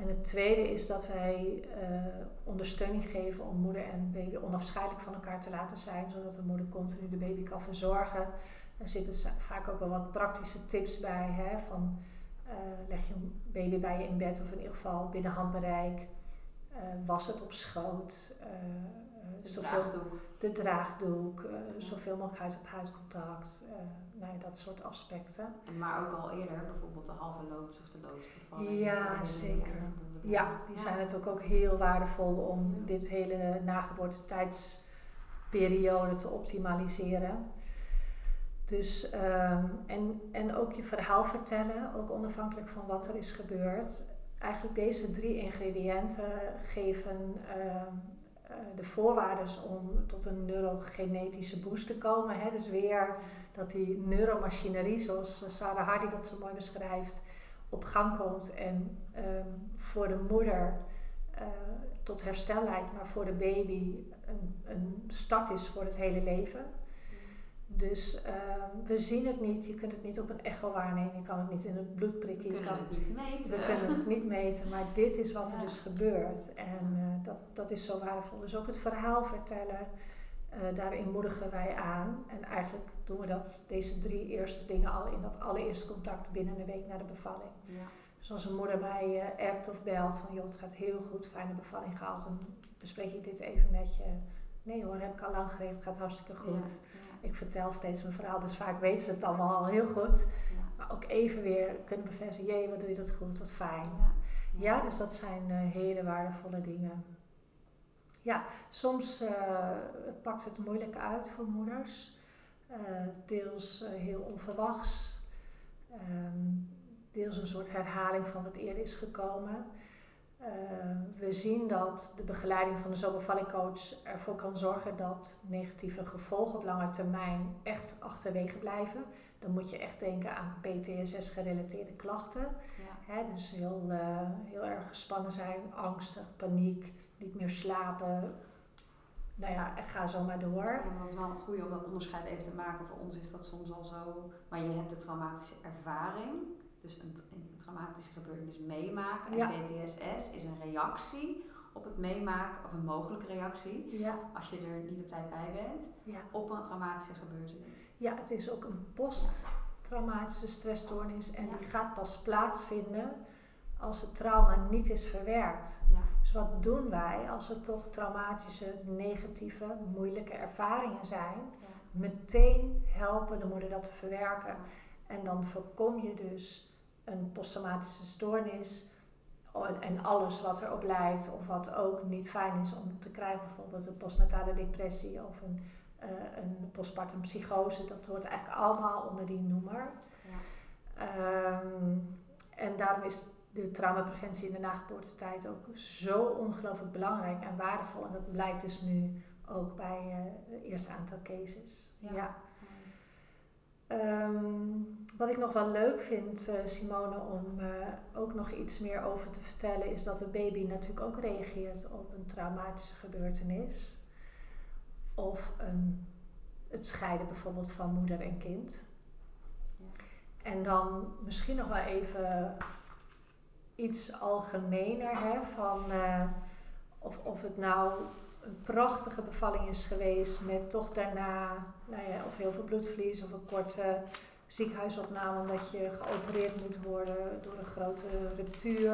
Speaker 2: En het tweede is dat wij uh, ondersteuning geven om moeder en baby onafscheidelijk van elkaar te laten zijn, zodat de moeder continu de baby kan verzorgen. Er zitten vaak ook wel wat praktische tips bij, hè, van uh, leg je een baby bij je in bed of in ieder geval binnen handbereik, was het op schoot,
Speaker 1: de draagdoek.
Speaker 2: De draagdoek, uh, zoveel mogelijk huid-op-huid uh, nou ja, dat soort aspecten.
Speaker 1: En maar ook al eerder, bijvoorbeeld de halve loods of de loodsbevalling.
Speaker 2: Ja, zeker. Ja, die zijn natuurlijk ook heel waardevol om dit hele nageboortetijdsproces periode te optimaliseren. Dus, ehm, en, en ook je verhaal vertellen, ook onafhankelijk van wat er is gebeurd. Eigenlijk deze drie ingrediënten geven ehm, eh, de voorwaarden om tot een neurogenetische boost te komen. Hè? Dus weer dat die neuromachinerie, zoals Sarah Hardy dat zo mooi beschrijft, op gang komt en ehm, voor de moeder uh, tot herstel leidt, maar voor de baby een, een start is voor het hele leven. Dus ehm, we zien het niet, je kunt het niet op een echo waarnemen, je kan het niet in het bloed prikken.
Speaker 1: We kunnen
Speaker 2: kan,
Speaker 1: het niet meten.
Speaker 2: We kunnen het niet meten, maar dit is wat er dus gebeurt. En uh, dat, dat is zo waardevol. Dus ook het verhaal vertellen, uh, daarin moedigen wij aan. En eigenlijk doen we dat, deze drie eerste dingen al in dat allereerste contact binnen een week na de bevalling. Ja. Dus als een moeder mij uh, appt of belt van joh, het gaat heel goed, fijne bevalling gehad, dan bespreek ik dit even met je. Nee hoor, heb ik al lang geregeld, het gaat hartstikke goed. Ja, ik vertel steeds mijn verhaal, dus vaak weten ze het allemaal al heel goed. Maar ook even weer kunnen bevestigen, jee, wat doe je dat goed, wat fijn. Ja, dus dat zijn uh, hele waardevolle dingen. Ja, soms uh, pakt het moeilijk uit voor moeders. Uh, deels heel onverwachts. Um, deels een soort herhaling van wat eerder is gekomen. Uh, we zien dat de begeleiding van de zomervallingcoach ervoor kan zorgen dat negatieve gevolgen op lange termijn echt achterwege blijven. Dan moet je echt denken aan PTSS-gerelateerde klachten. Ja. Hè, dus heel, uh, heel erg gespannen zijn, angstig, paniek, niet meer slapen. Nou ja, ga zo maar door.
Speaker 1: Ja, dat is wel een goede om dat onderscheid even te maken. Voor ons is dat soms al zo. Maar je hebt de traumatische ervaring dus een, een traumatische gebeurtenis meemaken. En PTSS is een reactie op het meemaken, of een mogelijke reactie, ja. als je er niet op tijd bij bent, ja. op een traumatische gebeurtenis.
Speaker 2: Ja, het is ook een posttraumatische stressstoornis en die gaat pas plaatsvinden als het trauma niet is verwerkt. Dus wat doen wij als er toch traumatische, negatieve, moeilijke ervaringen zijn? Meteen helpen de moeder dat te verwerken. En dan voorkom je dus een posttraumatische stoornis en alles wat erop leidt of wat ook niet fijn is om te krijgen, bijvoorbeeld een postnatale depressie of een, uh, een postpartum psychose, dat hoort eigenlijk allemaal onder die noemer. Ja. Um, en daarom is de traumapreventie in de nageboortetijd ook zo ongelooflijk belangrijk en waardevol. En dat blijkt dus nu ook bij uh, het eerste aantal cases. ja. ja. Um, wat ik nog wel leuk vind, uh, Simone, om uh, ook nog iets meer over te vertellen, is dat de baby natuurlijk ook reageert op een traumatische gebeurtenis. Of een, het scheiden bijvoorbeeld van moeder en kind. Ja. En dan misschien nog wel even iets algemener hè, van uh, of, of het nou een prachtige bevalling is geweest met toch daarna nou ja, of heel veel bloedverlies of een korte ziekenhuisopname omdat je geopereerd moet worden door een grote ruptuur.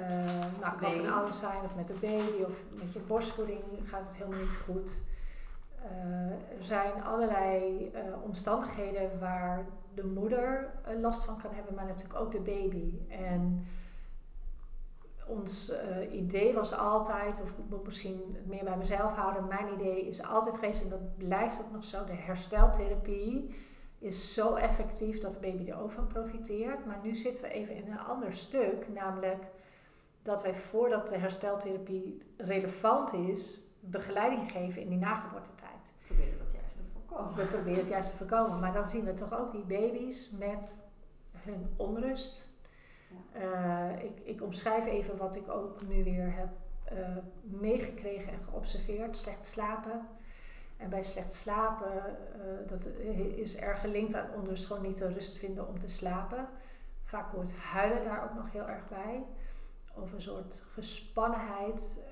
Speaker 2: Uh, nou, het kan van alles zijn, of met de baby of met je borstvoeding gaat het helemaal niet goed. Uh, er zijn allerlei uh, omstandigheden waar de moeder last van kan hebben, maar natuurlijk ook de baby. En ons uh, idee was altijd, of ik moet misschien meer bij mezelf houden, mijn idee is altijd geweest, en dat blijft ook nog zo, de hersteltherapie is zo effectief dat de baby er ook van profiteert. Maar nu zitten we even in een ander stuk, namelijk dat wij voordat de hersteltherapie relevant is, begeleiding geven in die nageboortetijd.
Speaker 1: We proberen dat juist te voorkomen.
Speaker 2: We proberen het juist te voorkomen, maar dan zien we toch ook die baby's met hun onrust, uh, ik, ik omschrijf even wat ik ook nu weer heb uh, meegekregen en geobserveerd. Slecht slapen. En bij slecht slapen, uh, dat is erg gelinkt aan onrust, gewoon niet de rust vinden om te slapen. Vaak hoort huilen daar ook nog heel erg bij. Of een soort gespannenheid.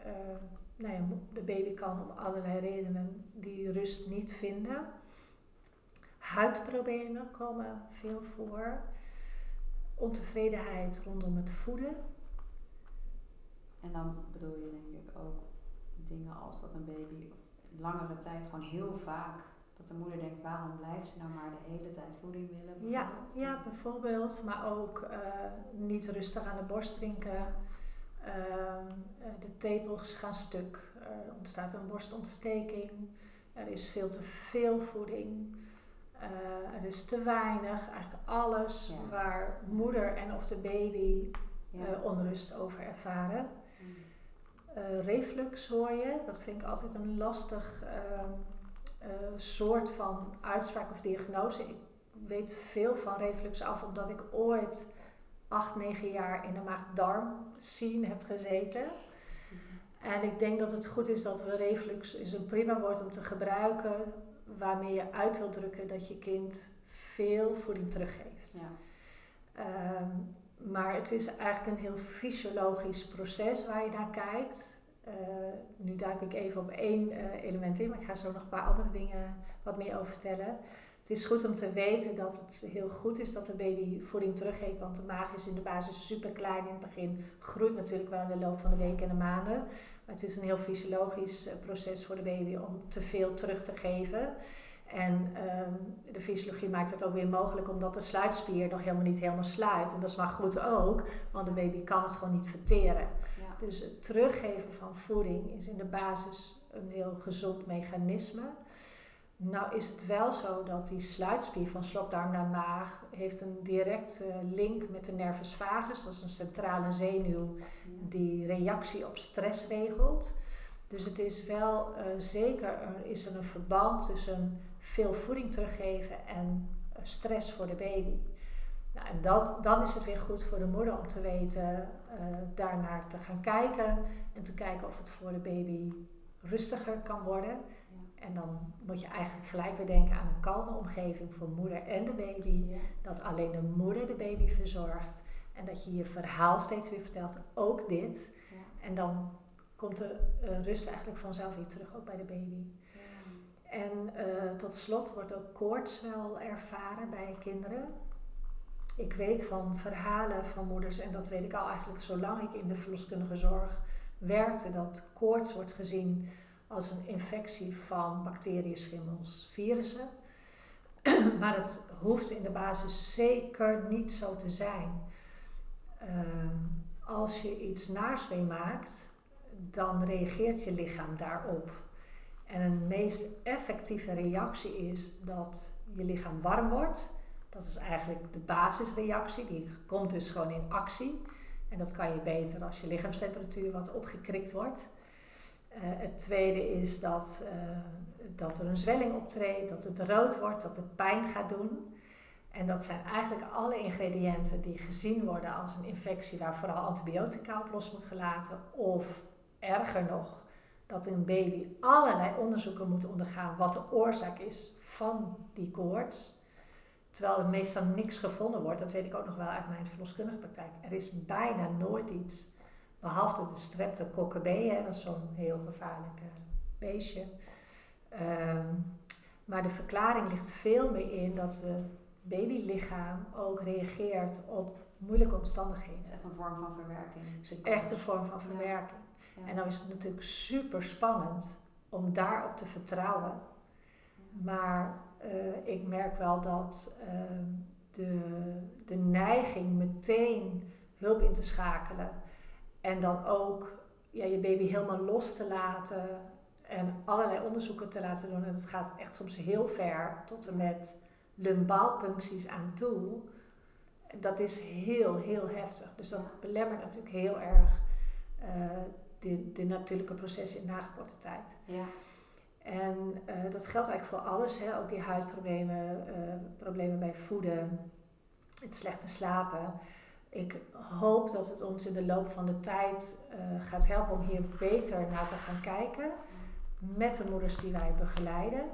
Speaker 2: nou ja, de baby kan om allerlei redenen die rust niet vinden. Huidproblemen komen veel voor ontevredenheid rondom het voeden.
Speaker 1: En dan bedoel je denk ik ook dingen als dat een baby langere tijd gewoon heel vaak dat de moeder denkt waarom blijft ze nou maar de hele tijd voeding willen?
Speaker 2: Ja, ja, bijvoorbeeld, maar ook uh, niet rustig aan de borst drinken. Uh, de tepels gaan stuk, er ontstaat een borstontsteking. Er is veel te veel voeding. Uh, er is te weinig. Eigenlijk alles waar moeder en of de baby uh, onrust over ervaren. Uh, reflux hoor je, dat vind ik altijd een lastig ehm, soort van uitspraak of diagnose. Ik weet veel van reflux af omdat ik ooit acht, negen jaar in de maag-darm scene heb gezeten. En ik denk dat het goed is dat we reflux is een prima woord om te gebruiken waarmee je uit wil drukken dat je kind veel voeding teruggeeft. Ja. Ehm, maar het is eigenlijk een heel fysiologisch proces waar je naar kijkt. Uh, nu duik ik even op één uh, element in, maar ik ga zo nog een paar andere dingen wat meer over vertellen. Het is goed om te weten dat het heel goed is dat de baby voeding teruggeeft, want de maag is in de basis super klein in het begin. Groeit natuurlijk wel in de loop van de weken en de maanden. Het is een heel fysiologisch eh, proces voor de baby om te veel terug te geven. En um, de fysiologie maakt het ook weer mogelijk omdat de sluitspier nog helemaal niet helemaal sluit. En dat is maar goed ook, want de baby kan het gewoon niet verteren. Ja. Dus het teruggeven van voeding is in de basis een heel gezond mechanisme. Nou is het wel zo dat die sluitspier van slokdarm naar maag heeft een directe link met de nervus vagus. Dat is een centrale zenuw die reactie op stress regelt. Dus het is wel uh, zeker er is er een verband tussen veel voeding teruggeven en uh, stress voor de baby. Nou, en dat, dan is het weer goed voor de moeder om te weten, uh, daarnaar te gaan kijken en te kijken of het voor de baby rustiger kan worden. En dan moet je eigenlijk gelijk weer denken aan een kalme omgeving voor moeder en de baby. Dat alleen de moeder de baby verzorgt. En dat je je verhaal steeds weer vertelt, ook dit. Ja. En dan komt de uh, rust eigenlijk vanzelf weer terug, ook bij de baby. Ja. En uh, tot slot wordt ook koorts wel ervaren bij kinderen. Ik weet van verhalen van moeders, en dat weet ik al eigenlijk zolang ik in de verloskundige zorg werkte, dat koorts wordt gezien als een infectie van bacteriën, schimmels, virussen. maar het hoeft in de basis zeker niet zo te zijn. Ehm, als je iets naars meemaakt, dan reageert je lichaam daarop. En een meest effectieve reactie is dat je lichaam warm wordt. Dat is eigenlijk de basisreactie, die komt dus gewoon in actie. En dat kan je beter als je lichaamstemperatuur wat opgekrikt wordt. Uh, het tweede is dat, uh, dat er een zwelling optreedt, dat het rood wordt, dat het pijn gaat doen. En dat zijn eigenlijk alle ingrediënten die gezien worden als een infectie waar vooral antibiotica op los moet gelaten. Of erger nog, dat een baby allerlei onderzoeken moet ondergaan wat de oorzaak is van die koorts. Terwijl er meestal niks gevonden wordt, dat weet ik ook nog wel uit mijn verloskundige praktijk. Er is bijna nooit iets Behalve de B, dat is zo'n heel gevaarlijk beestje. Ehm, maar de verklaring ligt veel meer in dat het babylichaam ook reageert op moeilijke omstandigheden. Het
Speaker 1: is echt een vorm van verwerking.
Speaker 2: Het is echt een vorm van verwerking. En dan is het natuurlijk super spannend om daarop te vertrouwen. Maar uh, ik merk wel dat uh, de, de neiging meteen hulp in te schakelen en dan ook ja, je baby helemaal los te laten en allerlei onderzoeken te laten doen. En het gaat echt soms heel ver, tot en met lumbaalpuncties aan toe. Dat is heel, heel heftig. Dus dat belemmert natuurlijk heel erg uh, de, de natuurlijke processen in nageboortetijd. Ja. En uh, dat geldt eigenlijk voor alles, hè? ook die huidproblemen, uh, problemen bij voeden, het slechte slapen ik hoop dat het ons in de loop van de tijd uh, gaat helpen om hier beter naar te gaan kijken. Met de moeders die wij begeleiden.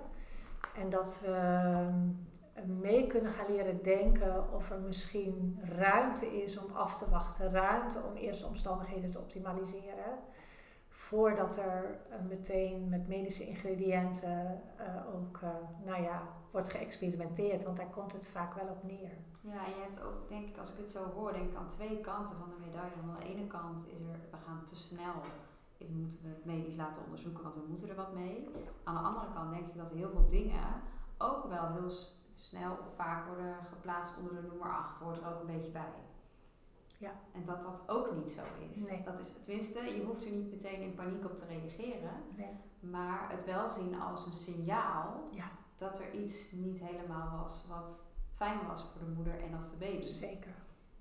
Speaker 2: En dat we uh, mee kunnen gaan leren denken of er misschien ruimte is om af te wachten. Ruimte om eerst omstandigheden te optimaliseren. Voordat er uh, meteen met medische ingrediënten uh, ook nou ja, wordt geëxperimenteerd. Want daar komt het vaak wel op neer.
Speaker 1: Ja, en je hebt ook, denk ik, als ik het zo hoor, denk ik aan twee kanten van de medaille. Aan de ene kant is er, we gaan te snel, we moeten we het medisch laten onderzoeken, want we moeten er wat mee. Aan de andere kant denk ik dat heel veel dingen ook wel heel snel of vaak worden geplaatst onder de nummer 8, hoort er ook een beetje bij. Ja. En dat dat ook niet zo is.
Speaker 2: Nee.
Speaker 1: Dat is. Tenminste, je hoeft er niet meteen in paniek op te reageren.
Speaker 2: Nee.
Speaker 1: Maar het wel zien als een signaal
Speaker 2: Ja.
Speaker 1: dat er iets niet helemaal was wat fijn was voor de moeder en of de baby.
Speaker 2: Zeker.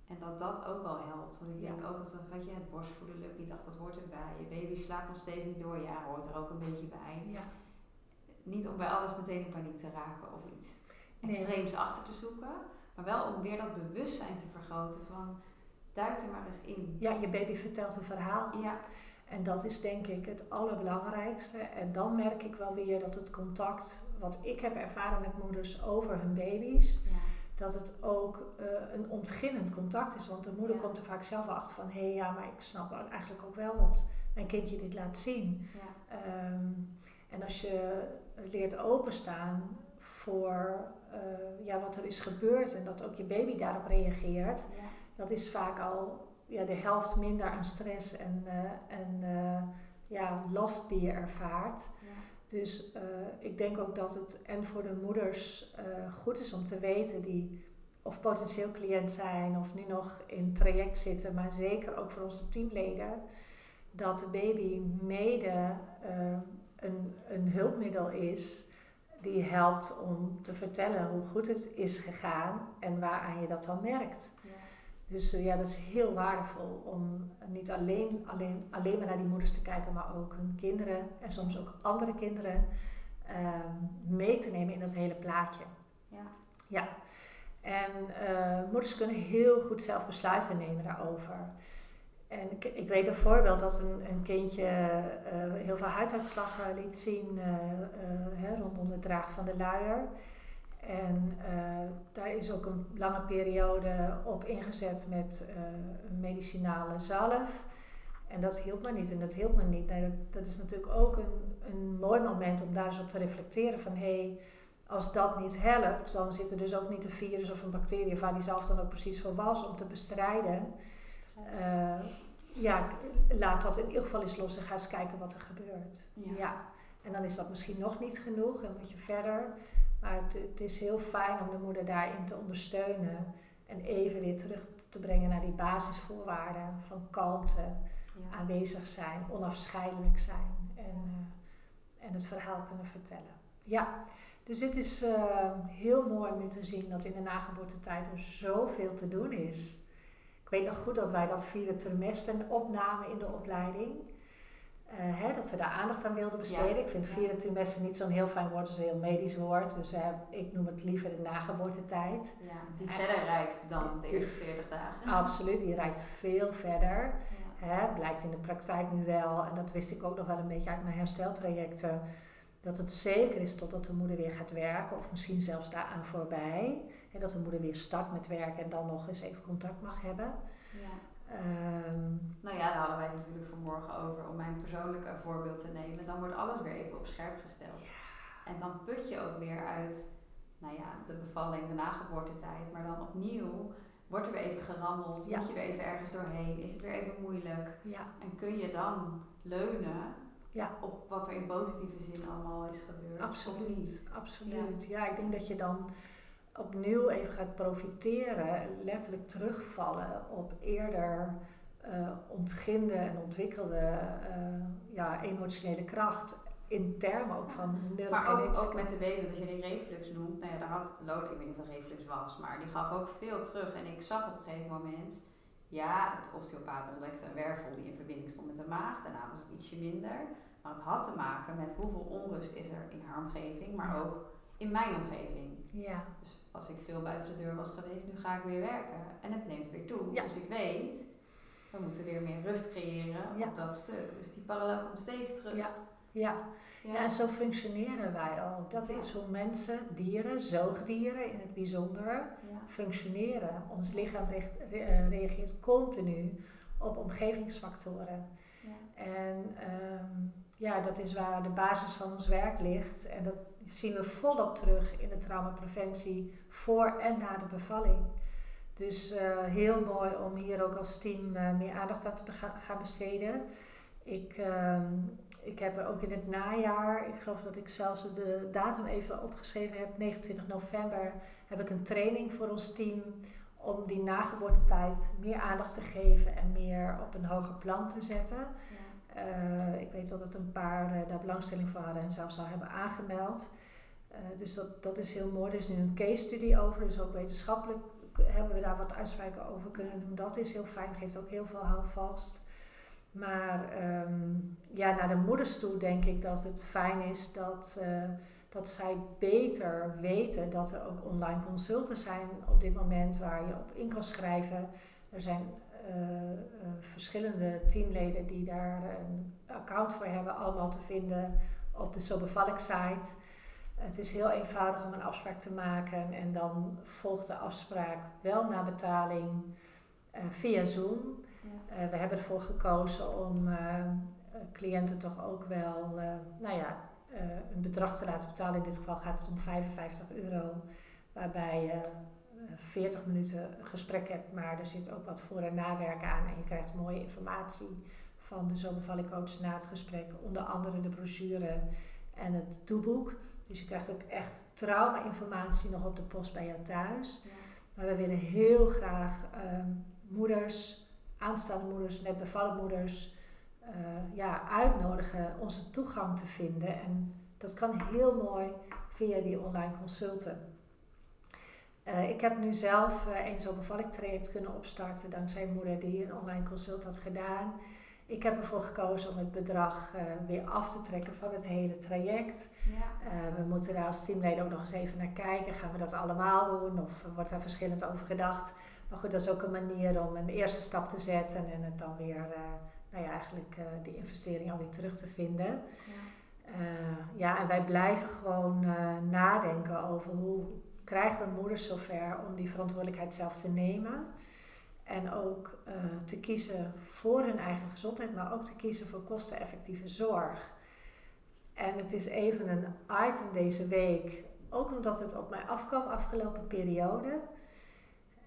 Speaker 1: En dat dat ook wel helpt. Want ik
Speaker 2: Ja.
Speaker 1: denk ook dat weet je, het borstvoeden lukt niet. Ach, dat hoort erbij. Je baby slaapt nog steeds niet door. Ja, hoort er ook een beetje bij.
Speaker 2: Ja.
Speaker 1: Niet om bij alles meteen in paniek te raken of iets
Speaker 2: Nee.
Speaker 1: extreems achter te zoeken. Maar wel om weer dat bewustzijn te vergroten van duik er maar eens in.
Speaker 2: ja, je baby vertelt een verhaal.
Speaker 1: Ja,
Speaker 2: En dat is denk ik het allerbelangrijkste. En dan merk ik wel weer dat het contact, wat ik heb ervaren met moeders over hun baby's,
Speaker 1: ja,
Speaker 2: dat het ook eh, een ontginnend contact is. Want de moeder
Speaker 1: Ja.
Speaker 2: komt er vaak zelf achter van, hé hey, ja, maar ik snap eigenlijk ook wel dat mijn kindje dit laat zien.
Speaker 1: ja,
Speaker 2: Ehm, en als je leert openstaan voor eh, ja, wat er is gebeurd en dat ook je baby daarop reageert,
Speaker 1: ja.
Speaker 2: dat is vaak al ja, de helft minder aan stress en, eh, en ja, last die je ervaart. Dus eh, ik denk ook dat het en voor de moeders eh, goed is om te weten die of potentieel cliënt zijn of nu nog in traject zitten, maar zeker ook voor onze teamleden, dat de baby mede eh, een, een hulpmiddel is die helpt om te vertellen hoe goed het is gegaan en waaraan je dat dan merkt. Dus eh, ja, dat is heel waardevol om niet alleen, alleen, alleen maar naar die moeders te kijken, maar ook hun kinderen en soms ook andere kinderen ehm, mee te nemen in dat hele plaatje.
Speaker 1: ja.
Speaker 2: Ja. En eh, moeders kunnen heel goed zelf besluiten nemen daarover. En ik, ik weet een voorbeeld dat een, een kindje eh, heel veel huiduitslag liet zien hè, rondom het dragen van de luier. En eh, daar is ook een lange periode op ingezet met eh, een medicinale zalf. En dat hielp me niet en dat hielp me niet. Nee, dat, dat is natuurlijk ook een, een mooi moment om daar eens op te reflecteren van hé, hey, als dat niet helpt, dan zit er dus ook niet een virus of een bacterie of waar die zelf dan ook precies voor was om te bestrijden. Eh, ja, laat dat in ieder geval eens los en ga eens kijken wat er gebeurt.
Speaker 1: Ja.
Speaker 2: En dan is dat misschien nog niet genoeg en moet je verder. Maar het, het is heel fijn om de moeder daarin te ondersteunen en even weer terug te brengen naar die basisvoorwaarden van kalmte,
Speaker 1: ja.
Speaker 2: aanwezig zijn, onafscheidelijk zijn en, eh, en het verhaal kunnen vertellen. Ja, dus dit is eh, heel mooi om nu te zien dat in de nageboortetijd er zoveel te doen is. Ik weet nog goed dat wij dat vierde trimester opnamen in de opleiding. Eh, hè, dat we daar aandacht aan wilden besteden.
Speaker 1: Ja,
Speaker 2: Ik vind vierde trimester niet zo'n heel fijn woord, het is een heel medisch woord. Dus eh, ik noem het liever de nageboortetijd.
Speaker 1: Ja, die
Speaker 2: En-
Speaker 1: verder reikt dan de eerste 40 dagen.
Speaker 2: Absoluut, die reikt veel verder. Hè, blijkt in de praktijk nu wel, en dat wist ik ook nog wel een beetje uit mijn hersteltrajecten, dat het zeker is totdat de moeder weer gaat werken, of misschien zelfs daaraan voorbij. Hè, dat de moeder weer start met werken en dan nog eens even contact mag hebben.
Speaker 1: Ja.
Speaker 2: Ehm,
Speaker 1: Nou ja, daar hadden wij het natuurlijk vanmorgen over om mijn persoonlijke voorbeeld te nemen. Dan wordt alles weer even op scherp gesteld. En dan put je ook weer uit, nou ja, de bevalling, de nageboortetijd. Maar dan opnieuw wordt er weer even gerammeld,
Speaker 2: Ja.
Speaker 1: moet je weer even ergens doorheen, is het weer even moeilijk.
Speaker 2: ja,
Speaker 1: En kun je dan leunen
Speaker 2: Ja.
Speaker 1: op wat er in positieve zin allemaal is gebeurd?
Speaker 2: Absoluut. Absoluut. Ja. ik denk dat je dan opnieuw even gaat profiteren, letterlijk terugvallen op eerder eh ontginde en ontwikkelde eh, ja, emotionele kracht. In termen ook van
Speaker 1: Maar ook, met de baby, als je die reflux noemt, nou ja, daar had Lola, ik weet niet of het reflux was, maar die gaf ook veel terug. En ik zag op een gegeven moment, ja, de osteopaat ontdekte een wervel die in verbinding stond met de maag. Daarna was het ietsje minder. Maar het had te maken met hoeveel onrust is er in haar omgeving, maar
Speaker 2: Ja.
Speaker 1: ook in mijn omgeving.
Speaker 2: Ja,
Speaker 1: Dus als ik veel buiten de deur was geweest, nu ga ik weer werken. En het neemt weer toe.
Speaker 2: Ja.
Speaker 1: Dus ik weet, we moeten weer meer rust creëren
Speaker 2: Ja.
Speaker 1: op dat stuk. Dus die parallel komt steeds terug.
Speaker 2: Ja. ja.
Speaker 1: Ja.
Speaker 2: En zo functioneren wij ook. Dat is hoe mensen, dieren, zoogdieren in het bijzonder, functioneren. Ons lichaam re- re- eh, reageert continu op omgevingsfactoren.
Speaker 1: Ja.
Speaker 2: En ehm, ja, dat is waar de basis van ons werk ligt. En dat zien we volop terug in de traumapreventie voor en na de bevalling. Dus eh, heel mooi om hier ook als team eh, meer aandacht aan te gaan besteden. Ik, ehm, ik heb er ook in het najaar, ik geloof dat ik zelfs de datum even opgeschreven heb, 29 november, heb ik een training voor ons team om die nageboortetijd meer aandacht te geven en meer op een hoger plan te zetten. Uh, ik weet dat het een paar uh, daar belangstelling voor hadden en zelfs al hebben aangemeld. Uh, dus dat, dat is heel mooi. Er is nu een case study over, dus ook wetenschappelijk hebben we daar wat uitspraken over kunnen doen. Dat is heel fijn, geeft ook heel veel houvast. Maar um, ja, naar de moeders toe denk ik dat het fijn is dat, dat zij beter weten dat er ook online consulten zijn op dit moment waar je op in kan schrijven. Er zijn verschillende teamleden die daar een account voor hebben, allemaal te vinden op de So site. Het is heel eenvoudig om een afspraak te maken en dan volgt de afspraak wel na betaling via Zoom. Ja. we hebben ervoor gekozen om cliënten toch ook wel, nou ja, een bedrag te laten betalen. In dit geval gaat het om 55 euro, waarbij je 40 minuten gesprek hebt, maar er zit ook wat voor- en nawerk aan en je krijgt mooie informatie van de zomervallingcoach na het gesprek. Onder andere de brochure en het doeboek. Dus je krijgt ook echt trauma-informatie nog op de post bij jou thuis. Ja. Maar we willen heel graag uh, moeders, aanstaande moeders, net bevallen moeders, uh, ja, uitnodigen onze toegang te vinden. En dat kan heel mooi via die online consulten. Uh, ik heb nu zelf uh, een zo'n traject kunnen opstarten dankzij moeder die een online consult had gedaan. Ik heb ervoor gekozen om het bedrag uh, weer af te trekken van het hele traject. Ja. we moeten daar als teamleden ook nog eens even naar kijken. Gaan we dat allemaal doen of wordt daar verschillend over gedacht? Maar goed, dat is ook een manier om een eerste stap te zetten en het dan weer nou ja, eigenlijk die investering alweer terug te vinden. Ja, uh, ja en wij blijven gewoon uh, nadenken over hoe krijgen we moeders zover om die verantwoordelijkheid zelf te nemen. En ook te kiezen voor hun eigen gezondheid, maar ook te kiezen voor kosteneffectieve zorg. En het is even een item deze week, ook omdat het op mij afkwam afgelopen periode.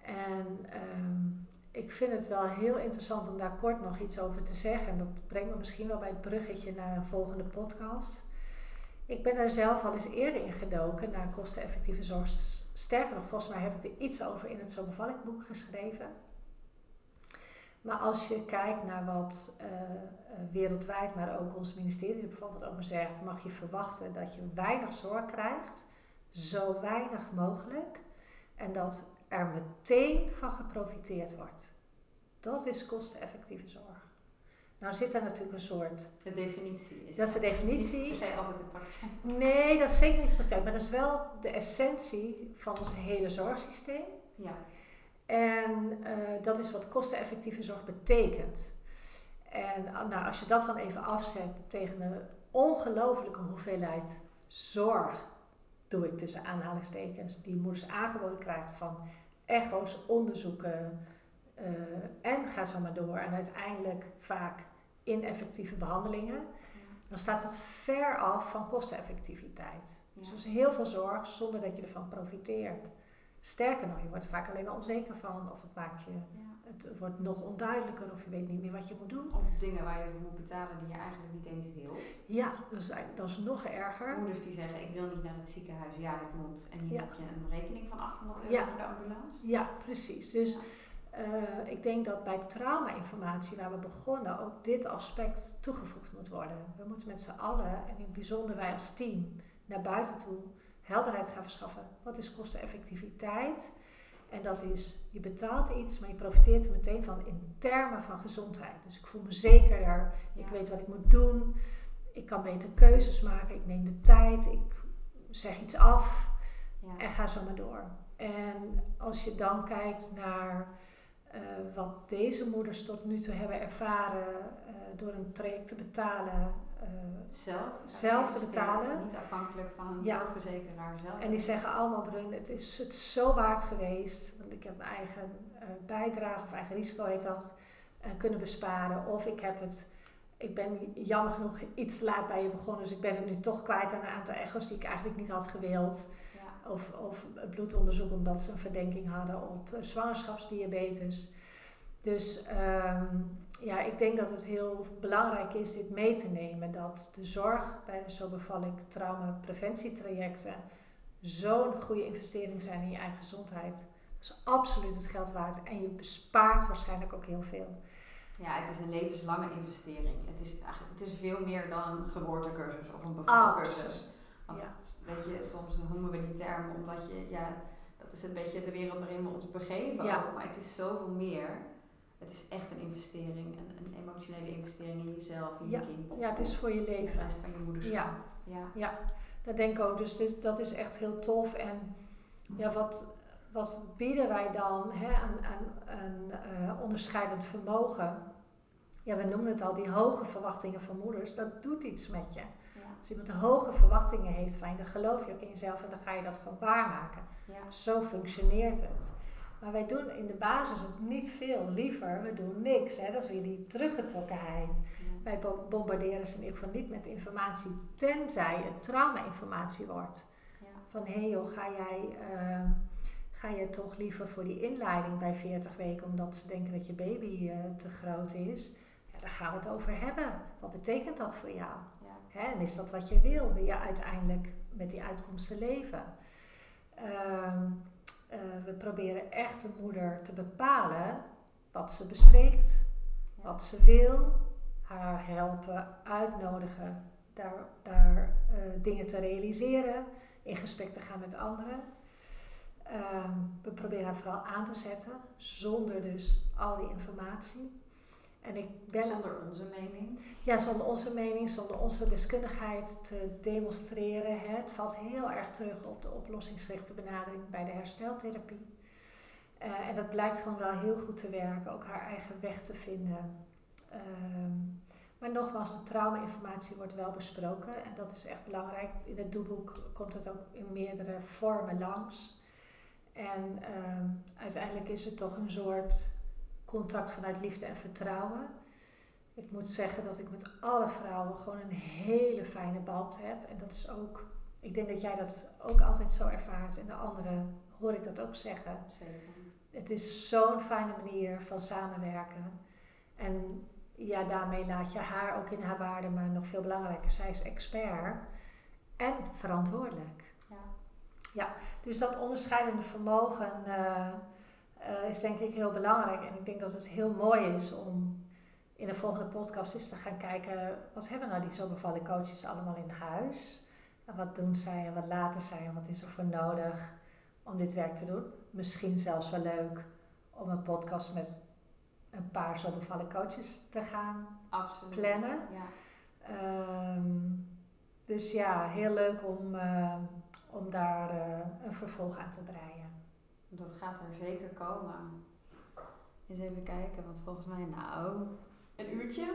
Speaker 2: En um, ik vind het wel heel interessant om daar kort nog iets over te zeggen. En dat brengt me misschien wel bij het bruggetje naar een volgende podcast. Ik ben daar zelf al eens eerder in gedoken naar kosteneffectieve zorg. Sterker nog, volgens mij heb ik er iets over in het boek geschreven. Maar als je kijkt naar wat uh, wereldwijd, maar ook ons ministerie er bijvoorbeeld over zegt, mag je verwachten dat je weinig zorg krijgt, zo weinig mogelijk. En dat er meteen van geprofiteerd wordt. Dat is kosteneffectieve zorg. Nou zit daar natuurlijk een soort...
Speaker 1: De definitie. Is
Speaker 2: dat is de definitie.
Speaker 1: Niet per altijd de praktijk.
Speaker 2: Nee, dat is zeker niet de praktijk. Maar dat is wel de essentie van ons hele zorgsysteem. Ja. En uh, dat is wat kosteneffectieve zorg betekent. En nou, als je dat dan even afzet tegen een ongelofelijke hoeveelheid zorg, doe ik tussen aanhalingstekens, die moeders aangeboden krijgt van echo's, onderzoeken uh, en ga zo maar door. En uiteindelijk vaak ineffectieve behandelingen. Dan staat het ver af van kosteneffectiviteit. Ja. Dus er is heel veel zorg zonder dat je ervan profiteert. Sterker nog, je wordt er vaak alleen maar onzeker van. Of het maakt je, het wordt nog onduidelijker of je weet niet meer wat je moet doen.
Speaker 1: Of dingen waar je moet betalen die je eigenlijk niet eens wilt.
Speaker 2: Ja, dat is, dat is nog erger.
Speaker 1: Moeders die zeggen, ik wil niet naar het ziekenhuis. Ja, het moet. En hier heb je een rekening van 800 euro voor de ambulance.
Speaker 2: Ja, precies. Dus uh, ik denk dat bij trauma-informatie, waar we begonnen, ook dit aspect toegevoegd moet worden. We moeten met z'n allen, en in het bijzonder wij als team, naar buiten toe helderheid gaan verschaffen. Wat is kosteneffectiviteit? En dat is, je betaalt iets, maar je profiteert er meteen van in termen van gezondheid. Dus ik voel me zekerder, ik weet wat ik moet doen, ik kan beter keuzes maken, ik neem de tijd, ik zeg iets af ja. en ga zo maar door. En als je dan kijkt naar uh, wat deze moeders tot nu toe hebben ervaren uh, door een traject te betalen, uh,
Speaker 1: zelf,
Speaker 2: zelf te betalen.
Speaker 1: Niet afhankelijk van een ja. zorgverzekeraar zelf.
Speaker 2: En die zeggen allemaal, Brun, het is het zo waard geweest. Want ik heb mijn eigen bijdrage of eigen risico heet dat, kunnen besparen. Of ik heb het, ik ben jammer genoeg iets laat bij je begonnen, dus ik ben het nu toch kwijt aan een aantal echo's die ik eigenlijk niet had gewild of, of bloedonderzoek omdat ze een verdenking hadden op zwangerschapsdiabetes. Dus um, ja, ik denk dat het heel belangrijk is dit mee te nemen. Dat de zorg bij de Zo beval ik trauma preventietrajecten zo'n goede investering zijn in je eigen gezondheid. is absoluut het geld waard. En je bespaart waarschijnlijk ook heel veel.
Speaker 1: Ja, het is een levenslange investering. Het is, eigenlijk, het is veel meer dan een geboortecursus of een bevalcursus. Want weet je, soms noemen we die term omdat je, ja, dat is een beetje de wereld waarin we ons begeven. Maar het is zoveel meer. Het is echt een investering, een, een emotionele investering in jezelf, in
Speaker 2: je
Speaker 1: kind.
Speaker 2: Ja, het is voor je leven. De
Speaker 1: rest van je moederschap.
Speaker 2: Ja. ja. ja, dat denk ik ook. Dus dit, dat is echt heel tof. En ja, wat, wat bieden wij dan hè, aan, aan, aan uh, onderscheidend vermogen? Ja, we noemen het al, die hoge verwachtingen van moeders. Dat doet iets met je. Als iemand hoge verwachtingen heeft van je, dan geloof je ook in jezelf en dan ga je dat gewoon waarmaken. Ja. Zo functioneert het. Maar wij doen in de basis ook niet veel. Liever, we doen niks. Hè? Dat is weer die teruggetrokkenheid. Wij bombarderen ze in ieder geval niet met informatie, tenzij het trauma-informatie wordt. Ja. Van hé hey joh, ga jij, uh, ga je toch liever voor die inleiding bij 40 weken omdat ze denken dat je baby uh, te groot is? Ja, daar gaan we het over hebben. Wat betekent dat voor jou? Hè? En is dat wat je wil? Wil je uiteindelijk met die uitkomsten leven? Um, uh, we proberen echt de moeder te bepalen wat ze bespreekt, wat ze wil, haar helpen, uitnodigen, daar, daar uh, dingen te realiseren, in gesprek te gaan met anderen. Um, we proberen haar vooral aan te zetten, zonder dus al die informatie.
Speaker 1: En ik ben zonder onze mening?
Speaker 2: Ja, zonder onze mening, zonder onze deskundigheid te demonstreren. Hè. Het valt heel erg terug op de oplossingsgerichte benadering bij de hersteltherapie. Uh, en dat blijkt gewoon wel heel goed te werken, ook haar eigen weg te vinden. Um, maar nogmaals, de trauma-informatie wordt wel besproken en dat is echt belangrijk. In het doelboek komt het ook in meerdere vormen langs. En um, uiteindelijk is het toch een soort contact vanuit liefde en vertrouwen. Ik moet zeggen dat ik met alle vrouwen gewoon een hele fijne band heb. En dat is ook, ik denk dat jij dat ook altijd zo ervaart. En de anderen hoor ik dat ook zeggen. Zeker. Het is zo'n fijne manier van samenwerken. En ja, daarmee laat je haar ook in haar waarde, maar nog veel belangrijker, zij is expert en verantwoordelijk. Ja, ja dus dat onderscheidende vermogen. Uh, uh, is denk ik heel belangrijk. En ik denk dat het heel mooi is om in de volgende podcast eens te gaan kijken, wat hebben nou die zo bevallen coaches allemaal in huis? En wat doen zij en wat laten zij en wat is er voor nodig om dit werk te doen? Misschien zelfs wel leuk om een podcast met een paar zo bevallen coaches te gaan Absoluut. plannen. Ja. Um, dus ja, heel leuk om, uh, om daar uh, een vervolg aan te breien.
Speaker 1: Dat gaat er zeker komen. Eens even kijken, want volgens mij, nou, een uurtje.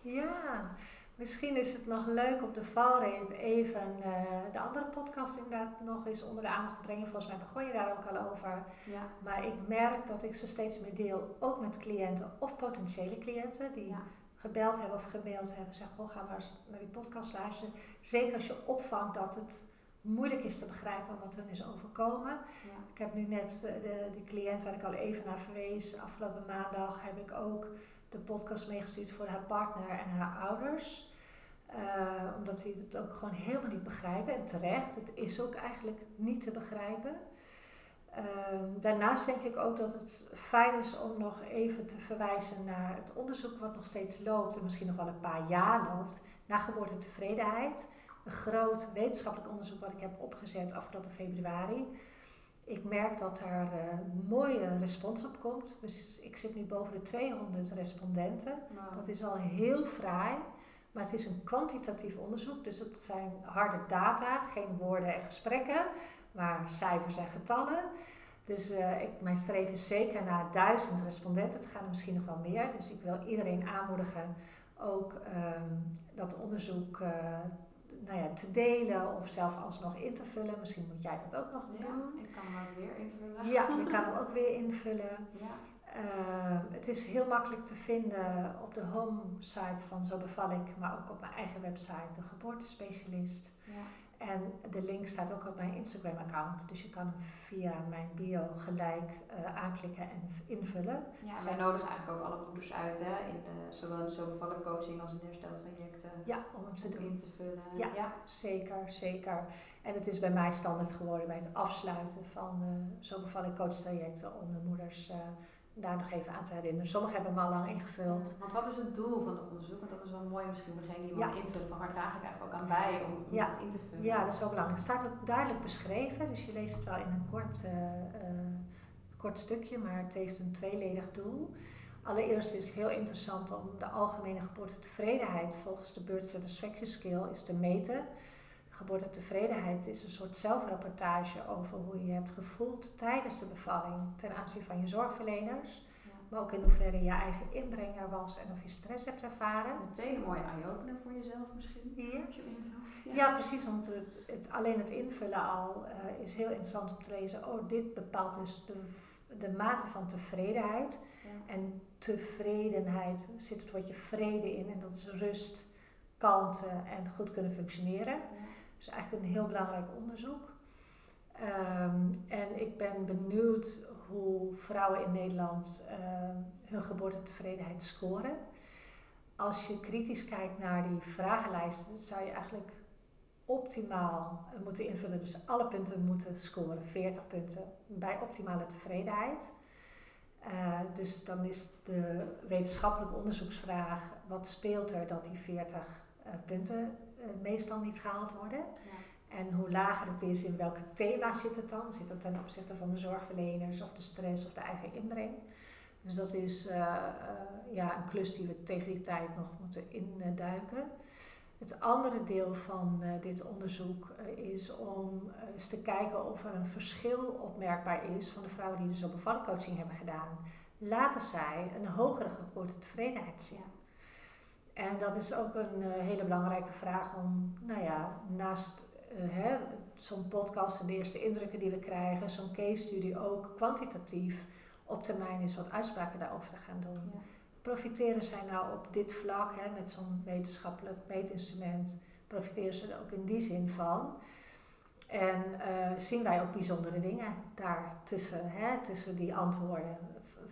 Speaker 2: Ja, misschien is het nog leuk op de valreep even uh, de andere podcast inderdaad nog eens onder de aandacht te brengen. Volgens mij begon je daar ook al over. Ja. Maar ik merk dat ik ze steeds meer deel, ook met cliënten of potentiële cliënten die gebeld hebben of gemaild hebben. Zeg, goh, ga maar eens naar die podcast luisteren. Zeker als je opvangt dat het moeilijk is te begrijpen wat hun is overkomen. Ja. Ik heb nu net de, de, die cliënt waar ik al even naar verwees, afgelopen maandag heb ik ook de podcast meegestuurd voor haar partner en haar ouders. Uh, omdat die het ook gewoon helemaal niet begrijpen. En terecht, het is ook eigenlijk niet te begrijpen. Uh, daarnaast denk ik ook dat het fijn is om nog even te verwijzen naar het onderzoek wat nog steeds loopt en misschien nog wel een paar jaar loopt, naar geboortetevredenheid een groot wetenschappelijk onderzoek wat ik heb opgezet afgelopen februari. Ik merk dat daar uh, mooie respons op komt. Dus ik zit nu boven de 200 respondenten. Dat is al heel fraai. Maar het is een kwantitatief onderzoek, dus het zijn harde data, geen woorden en gesprekken, maar cijfers en getallen. Dus uh, ik, mijn streven is zeker naar duizend respondenten. Het gaan er misschien nog wel meer. Dus ik wil iedereen aanmoedigen ook um, dat onderzoek uh, nou ja, te delen of zelf alsnog in te vullen. Misschien moet jij dat ook nog
Speaker 1: ja,
Speaker 2: doen.
Speaker 1: ik kan hem ook weer invullen.
Speaker 2: Ja, je kan hem ook weer invullen. Ja. Uh, het is heel makkelijk te vinden op de home site van Zo beval ik, maar ook op mijn eigen website, de geboortespecialist. Ja. En de link staat ook op mijn Instagram-account. Dus je kan hem via mijn bio gelijk uh, aanklikken en invullen.
Speaker 1: Ja, wij nodigen eigenlijk ook alle moeders uit, hè, in de, zowel in de zobevallen coaching als in de hersteltrajecten.
Speaker 2: Ja, om hem te doen.
Speaker 1: In te vullen.
Speaker 2: Ja, ja, zeker, zeker. En het is bij mij standaard geworden bij het afsluiten van uh, zobevallen coachtrajecten om de moeders... Uh, daar nog even aan te herinneren. Sommigen hebben hem al lang ingevuld.
Speaker 1: Want wat is het doel van het onderzoek? Want dat is wel mooi misschien voor degene die ja. invullen van waar draag ik eigenlijk ook aan bij om, ja. het in te vullen.
Speaker 2: Ja, dat is wel belangrijk. Het staat ook duidelijk beschreven, dus je leest het wel in een kort, uh, kort stukje, maar het heeft een tweeledig doel. Allereerst is het heel interessant om de algemene geboortetevredenheid volgens de Birth Satisfaction Scale is te meten. Geboortetevredenheid is een soort zelfrapportage over hoe je je hebt gevoeld tijdens de bevalling ten aanzien van je zorgverleners. Maar ook in hoeverre je eigen inbrenger was en of je stress hebt ervaren.
Speaker 1: Meteen een mooie eye-opener voor jezelf misschien.
Speaker 2: Ja, je invult. Ja. precies. Want het, het, alleen het invullen al uh, is heel interessant om te lezen. Oh, dit bepaalt dus de, de mate van tevredenheid. En tevredenheid zit het woordje vrede in. En dat is rust, kalmte en goed kunnen functioneren is eigenlijk een heel belangrijk onderzoek. Ehm, en ik ben benieuwd hoe vrouwen in Nederland uh, hun geboortetevredenheid scoren. Als je kritisch kijkt naar die vragenlijsten, zou je eigenlijk optimaal moeten invullen. Dus alle punten moeten scoren, 40 punten, bij optimale tevredenheid. Uh, dus dan is de wetenschappelijke onderzoeksvraag: wat speelt er dat die 40 uh, punten eh, meestal niet gehaald worden. Ja. En hoe lager het is, in welke thema zit het dan? Zit het ten opzichte van de zorgverleners of de stress of de eigen inbreng? Dus dat is uh, uh, ja, een klus die we tegen die tijd nog moeten induiken. Het andere deel van uh, dit onderzoek is om eens te kijken of er een verschil opmerkbaar is van de vrouwen die dus op bevallingcoaching hebben gedaan. Laten zij een hogere geboortetevredenheid zien. En dat is ook een uh, hele belangrijke vraag om, nou ja, naast uh, zo'n podcast en de eerste indrukken die we krijgen, zo'n case study ook kwantitatief op termijn is wat uitspraken daarover te gaan doen. Ja. Profiteren zij nou op dit vlak, hè, met zo'n wetenschappelijk meetinstrument, profiteren ze er ook in die zin van? En uh, zien wij ook bijzondere dingen daar tussen, hè, tussen die antwoorden?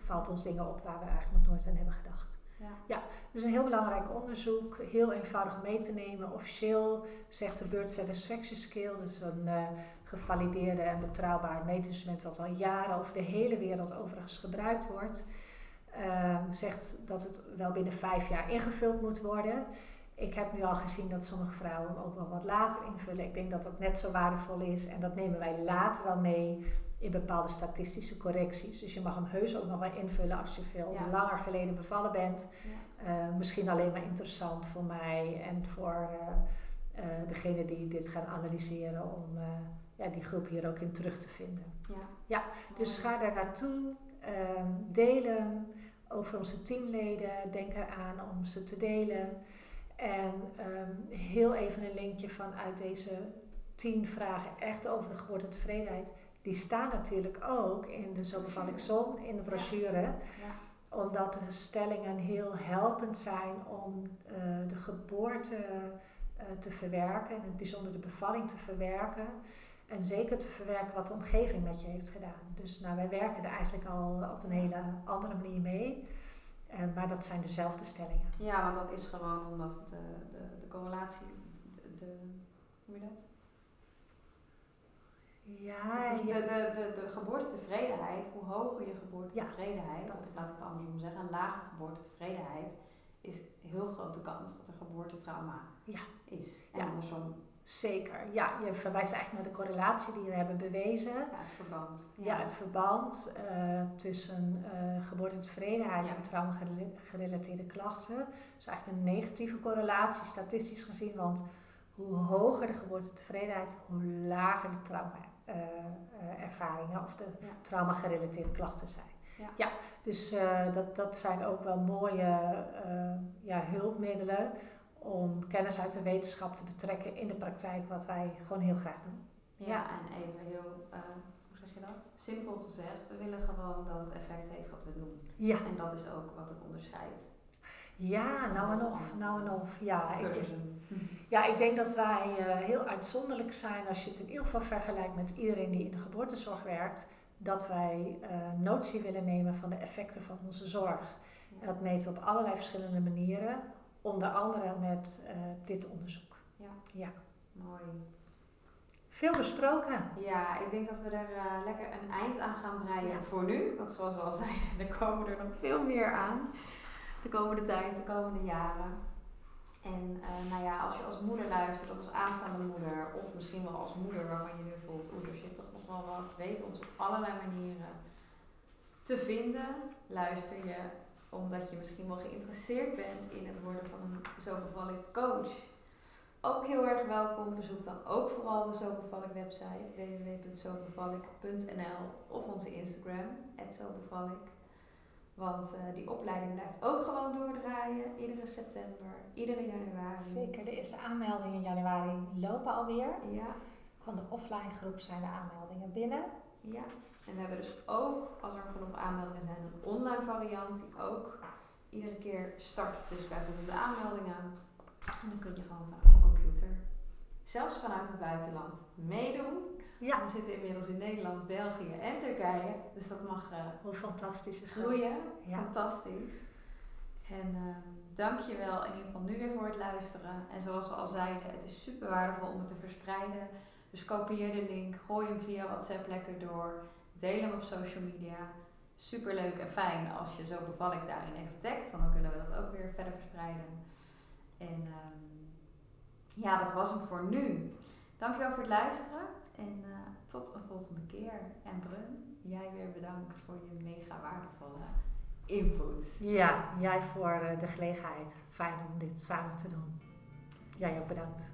Speaker 2: Valt ons dingen op waar we eigenlijk nog nooit aan hebben gedacht? Ja. dus een heel belangrijk onderzoek, heel eenvoudig mee te nemen. Officieel zegt de Bird Satisfaction Scale, dus een uh, gevalideerde en betrouwbaar meetinstrument wat al jaren over de hele wereld overigens gebruikt wordt, uh, zegt dat het wel binnen vijf jaar ingevuld moet worden. Ik heb nu al gezien dat sommige vrouwen hem ook wel wat later invullen. Ik denk dat dat net zo waardevol is en dat nemen wij later wel mee in bepaalde statistische correcties. Dus je mag hem heus ook nog wel invullen als je veel langer geleden bevallen bent. Ja. Uh, misschien alleen maar interessant voor mij en voor uh, uh, degene die dit gaan analyseren om ja, die groep hier ook in terug te vinden. Ja, ja dus ga daar naartoe, ehm, delen over onze teamleden, denk eraan om ze te delen. En um, heel even een linkje vanuit deze tien vragen echt over de geboortetevredenheid die staan natuurlijk ook in de Zo beval ik zon, in de brochure. Ja. Omdat de stellingen heel helpend zijn om uh, de geboorte uh, te verwerken, en het bijzonder de bevalling te verwerken. En zeker te verwerken wat de omgeving met je heeft gedaan. Dus nou, wij werken er eigenlijk al op een hele andere manier mee. Uh, maar dat zijn dezelfde stellingen.
Speaker 1: Ja, want dat is gewoon omdat de, de, de correlatie, de, de, hoe je dat? Ja, de, de, de, de, geboortetevredenheid, hoe hoger je geboortetevredenheid, ja. of laat ik het andersom zeggen, een lage geboortetevredenheid, is een heel grote kans dat er geboortetrauma ja. is. En ja. andersom.
Speaker 2: Zeker, ja. Je verwijst eigenlijk naar de correlatie die we hebben bewezen. Ja,
Speaker 1: het verband.
Speaker 2: Ja, het verband uh, tussen uh, geboortetevredenheid en trauma-gerelateerde klachten. Dus eigenlijk een negatieve correlatie, statistisch gezien, want hoe hoger de geboortetevredenheid, hoe lager de trauma ervaringen of de ja. trauma-gerelateerde klachten zijn. Ja, ja dus uh, dat, dat zijn ook wel mooie ja, hulpmiddelen om kennis uit de wetenschap te betrekken in de praktijk, wat wij gewoon heel graag doen.
Speaker 1: Ja, en even heel, hoe zeg je dat? Simpel gezegd, we willen gewoon dat het effect heeft wat we doen. Ja. En dat is ook wat het onderscheidt.
Speaker 2: Ja, nou en of, nou en of. Ja, ik, Ja, ik denk dat wij eh, heel uitzonderlijk zijn als je het in ieder geval vergelijkt met iedereen die in de geboortezorg werkt. Dat wij uh, notie willen nemen van de effecten van onze zorg. En dat meten we op allerlei verschillende manieren. Onder andere met uh, dit onderzoek.
Speaker 1: Ja.
Speaker 2: ja.
Speaker 1: Mooi.
Speaker 2: Veel besproken.
Speaker 1: Ja, ik denk dat we er uh, lekker een eind aan gaan breien ja. voor nu. Want zoals we al zeiden, er komen er nog veel meer aan. De komende tijd, de komende jaren. En uh, nou ja, als je als moeder luistert, of als aanstaande moeder, of misschien wel als moeder waarvan je nu voelt, oeh, er zit toch nog wel wat, weet ons op allerlei manieren te vinden. Luister je omdat je misschien wel geïnteresseerd bent in het worden van een zo bevallig coach. Ook heel erg welkom. Bezoek dan ook vooral de Zo Bevallig website www.zobevallig.nl of onze Instagram, @zobevallig. Want uh, die opleiding blijft ook gewoon doordraaien. Iedere september, iedere januari.
Speaker 2: Zeker, de eerste aanmeldingen in januari lopen alweer.
Speaker 1: Ja.
Speaker 2: Van de offline groep zijn de aanmeldingen binnen.
Speaker 1: Ja, en we hebben dus ook, als er genoeg aanmeldingen zijn, een online variant die ook iedere keer start. Dus bijvoorbeeld de aanmeldingen. En dan kun je gewoon vanaf je computer, zelfs vanuit het buitenland, meedoen.
Speaker 2: Ja.
Speaker 1: We zitten inmiddels in Nederland, België en Turkije. Dus dat mag uh,
Speaker 2: Hoe fantastisch is
Speaker 1: groeien.
Speaker 2: Ja.
Speaker 1: Fantastisch. En uh, dank je wel in ieder geval nu weer voor het luisteren. En zoals we al zeiden, het is super waardevol om het te verspreiden. Dus kopieer de link, gooi hem via WhatsApp lekker door. Deel hem op social media. Super leuk en fijn als je zo bevallig daarin even tagt. Want dan kunnen we dat ook weer verder verspreiden. En um, ja, dat was hem voor nu. Dankjewel voor het luisteren. En uh, tot een volgende keer. En Brun, jij weer bedankt voor je mega waardevolle input.
Speaker 2: Ja, jij voor uh, de gelegenheid. Fijn om dit samen te doen. Jij ook bedankt.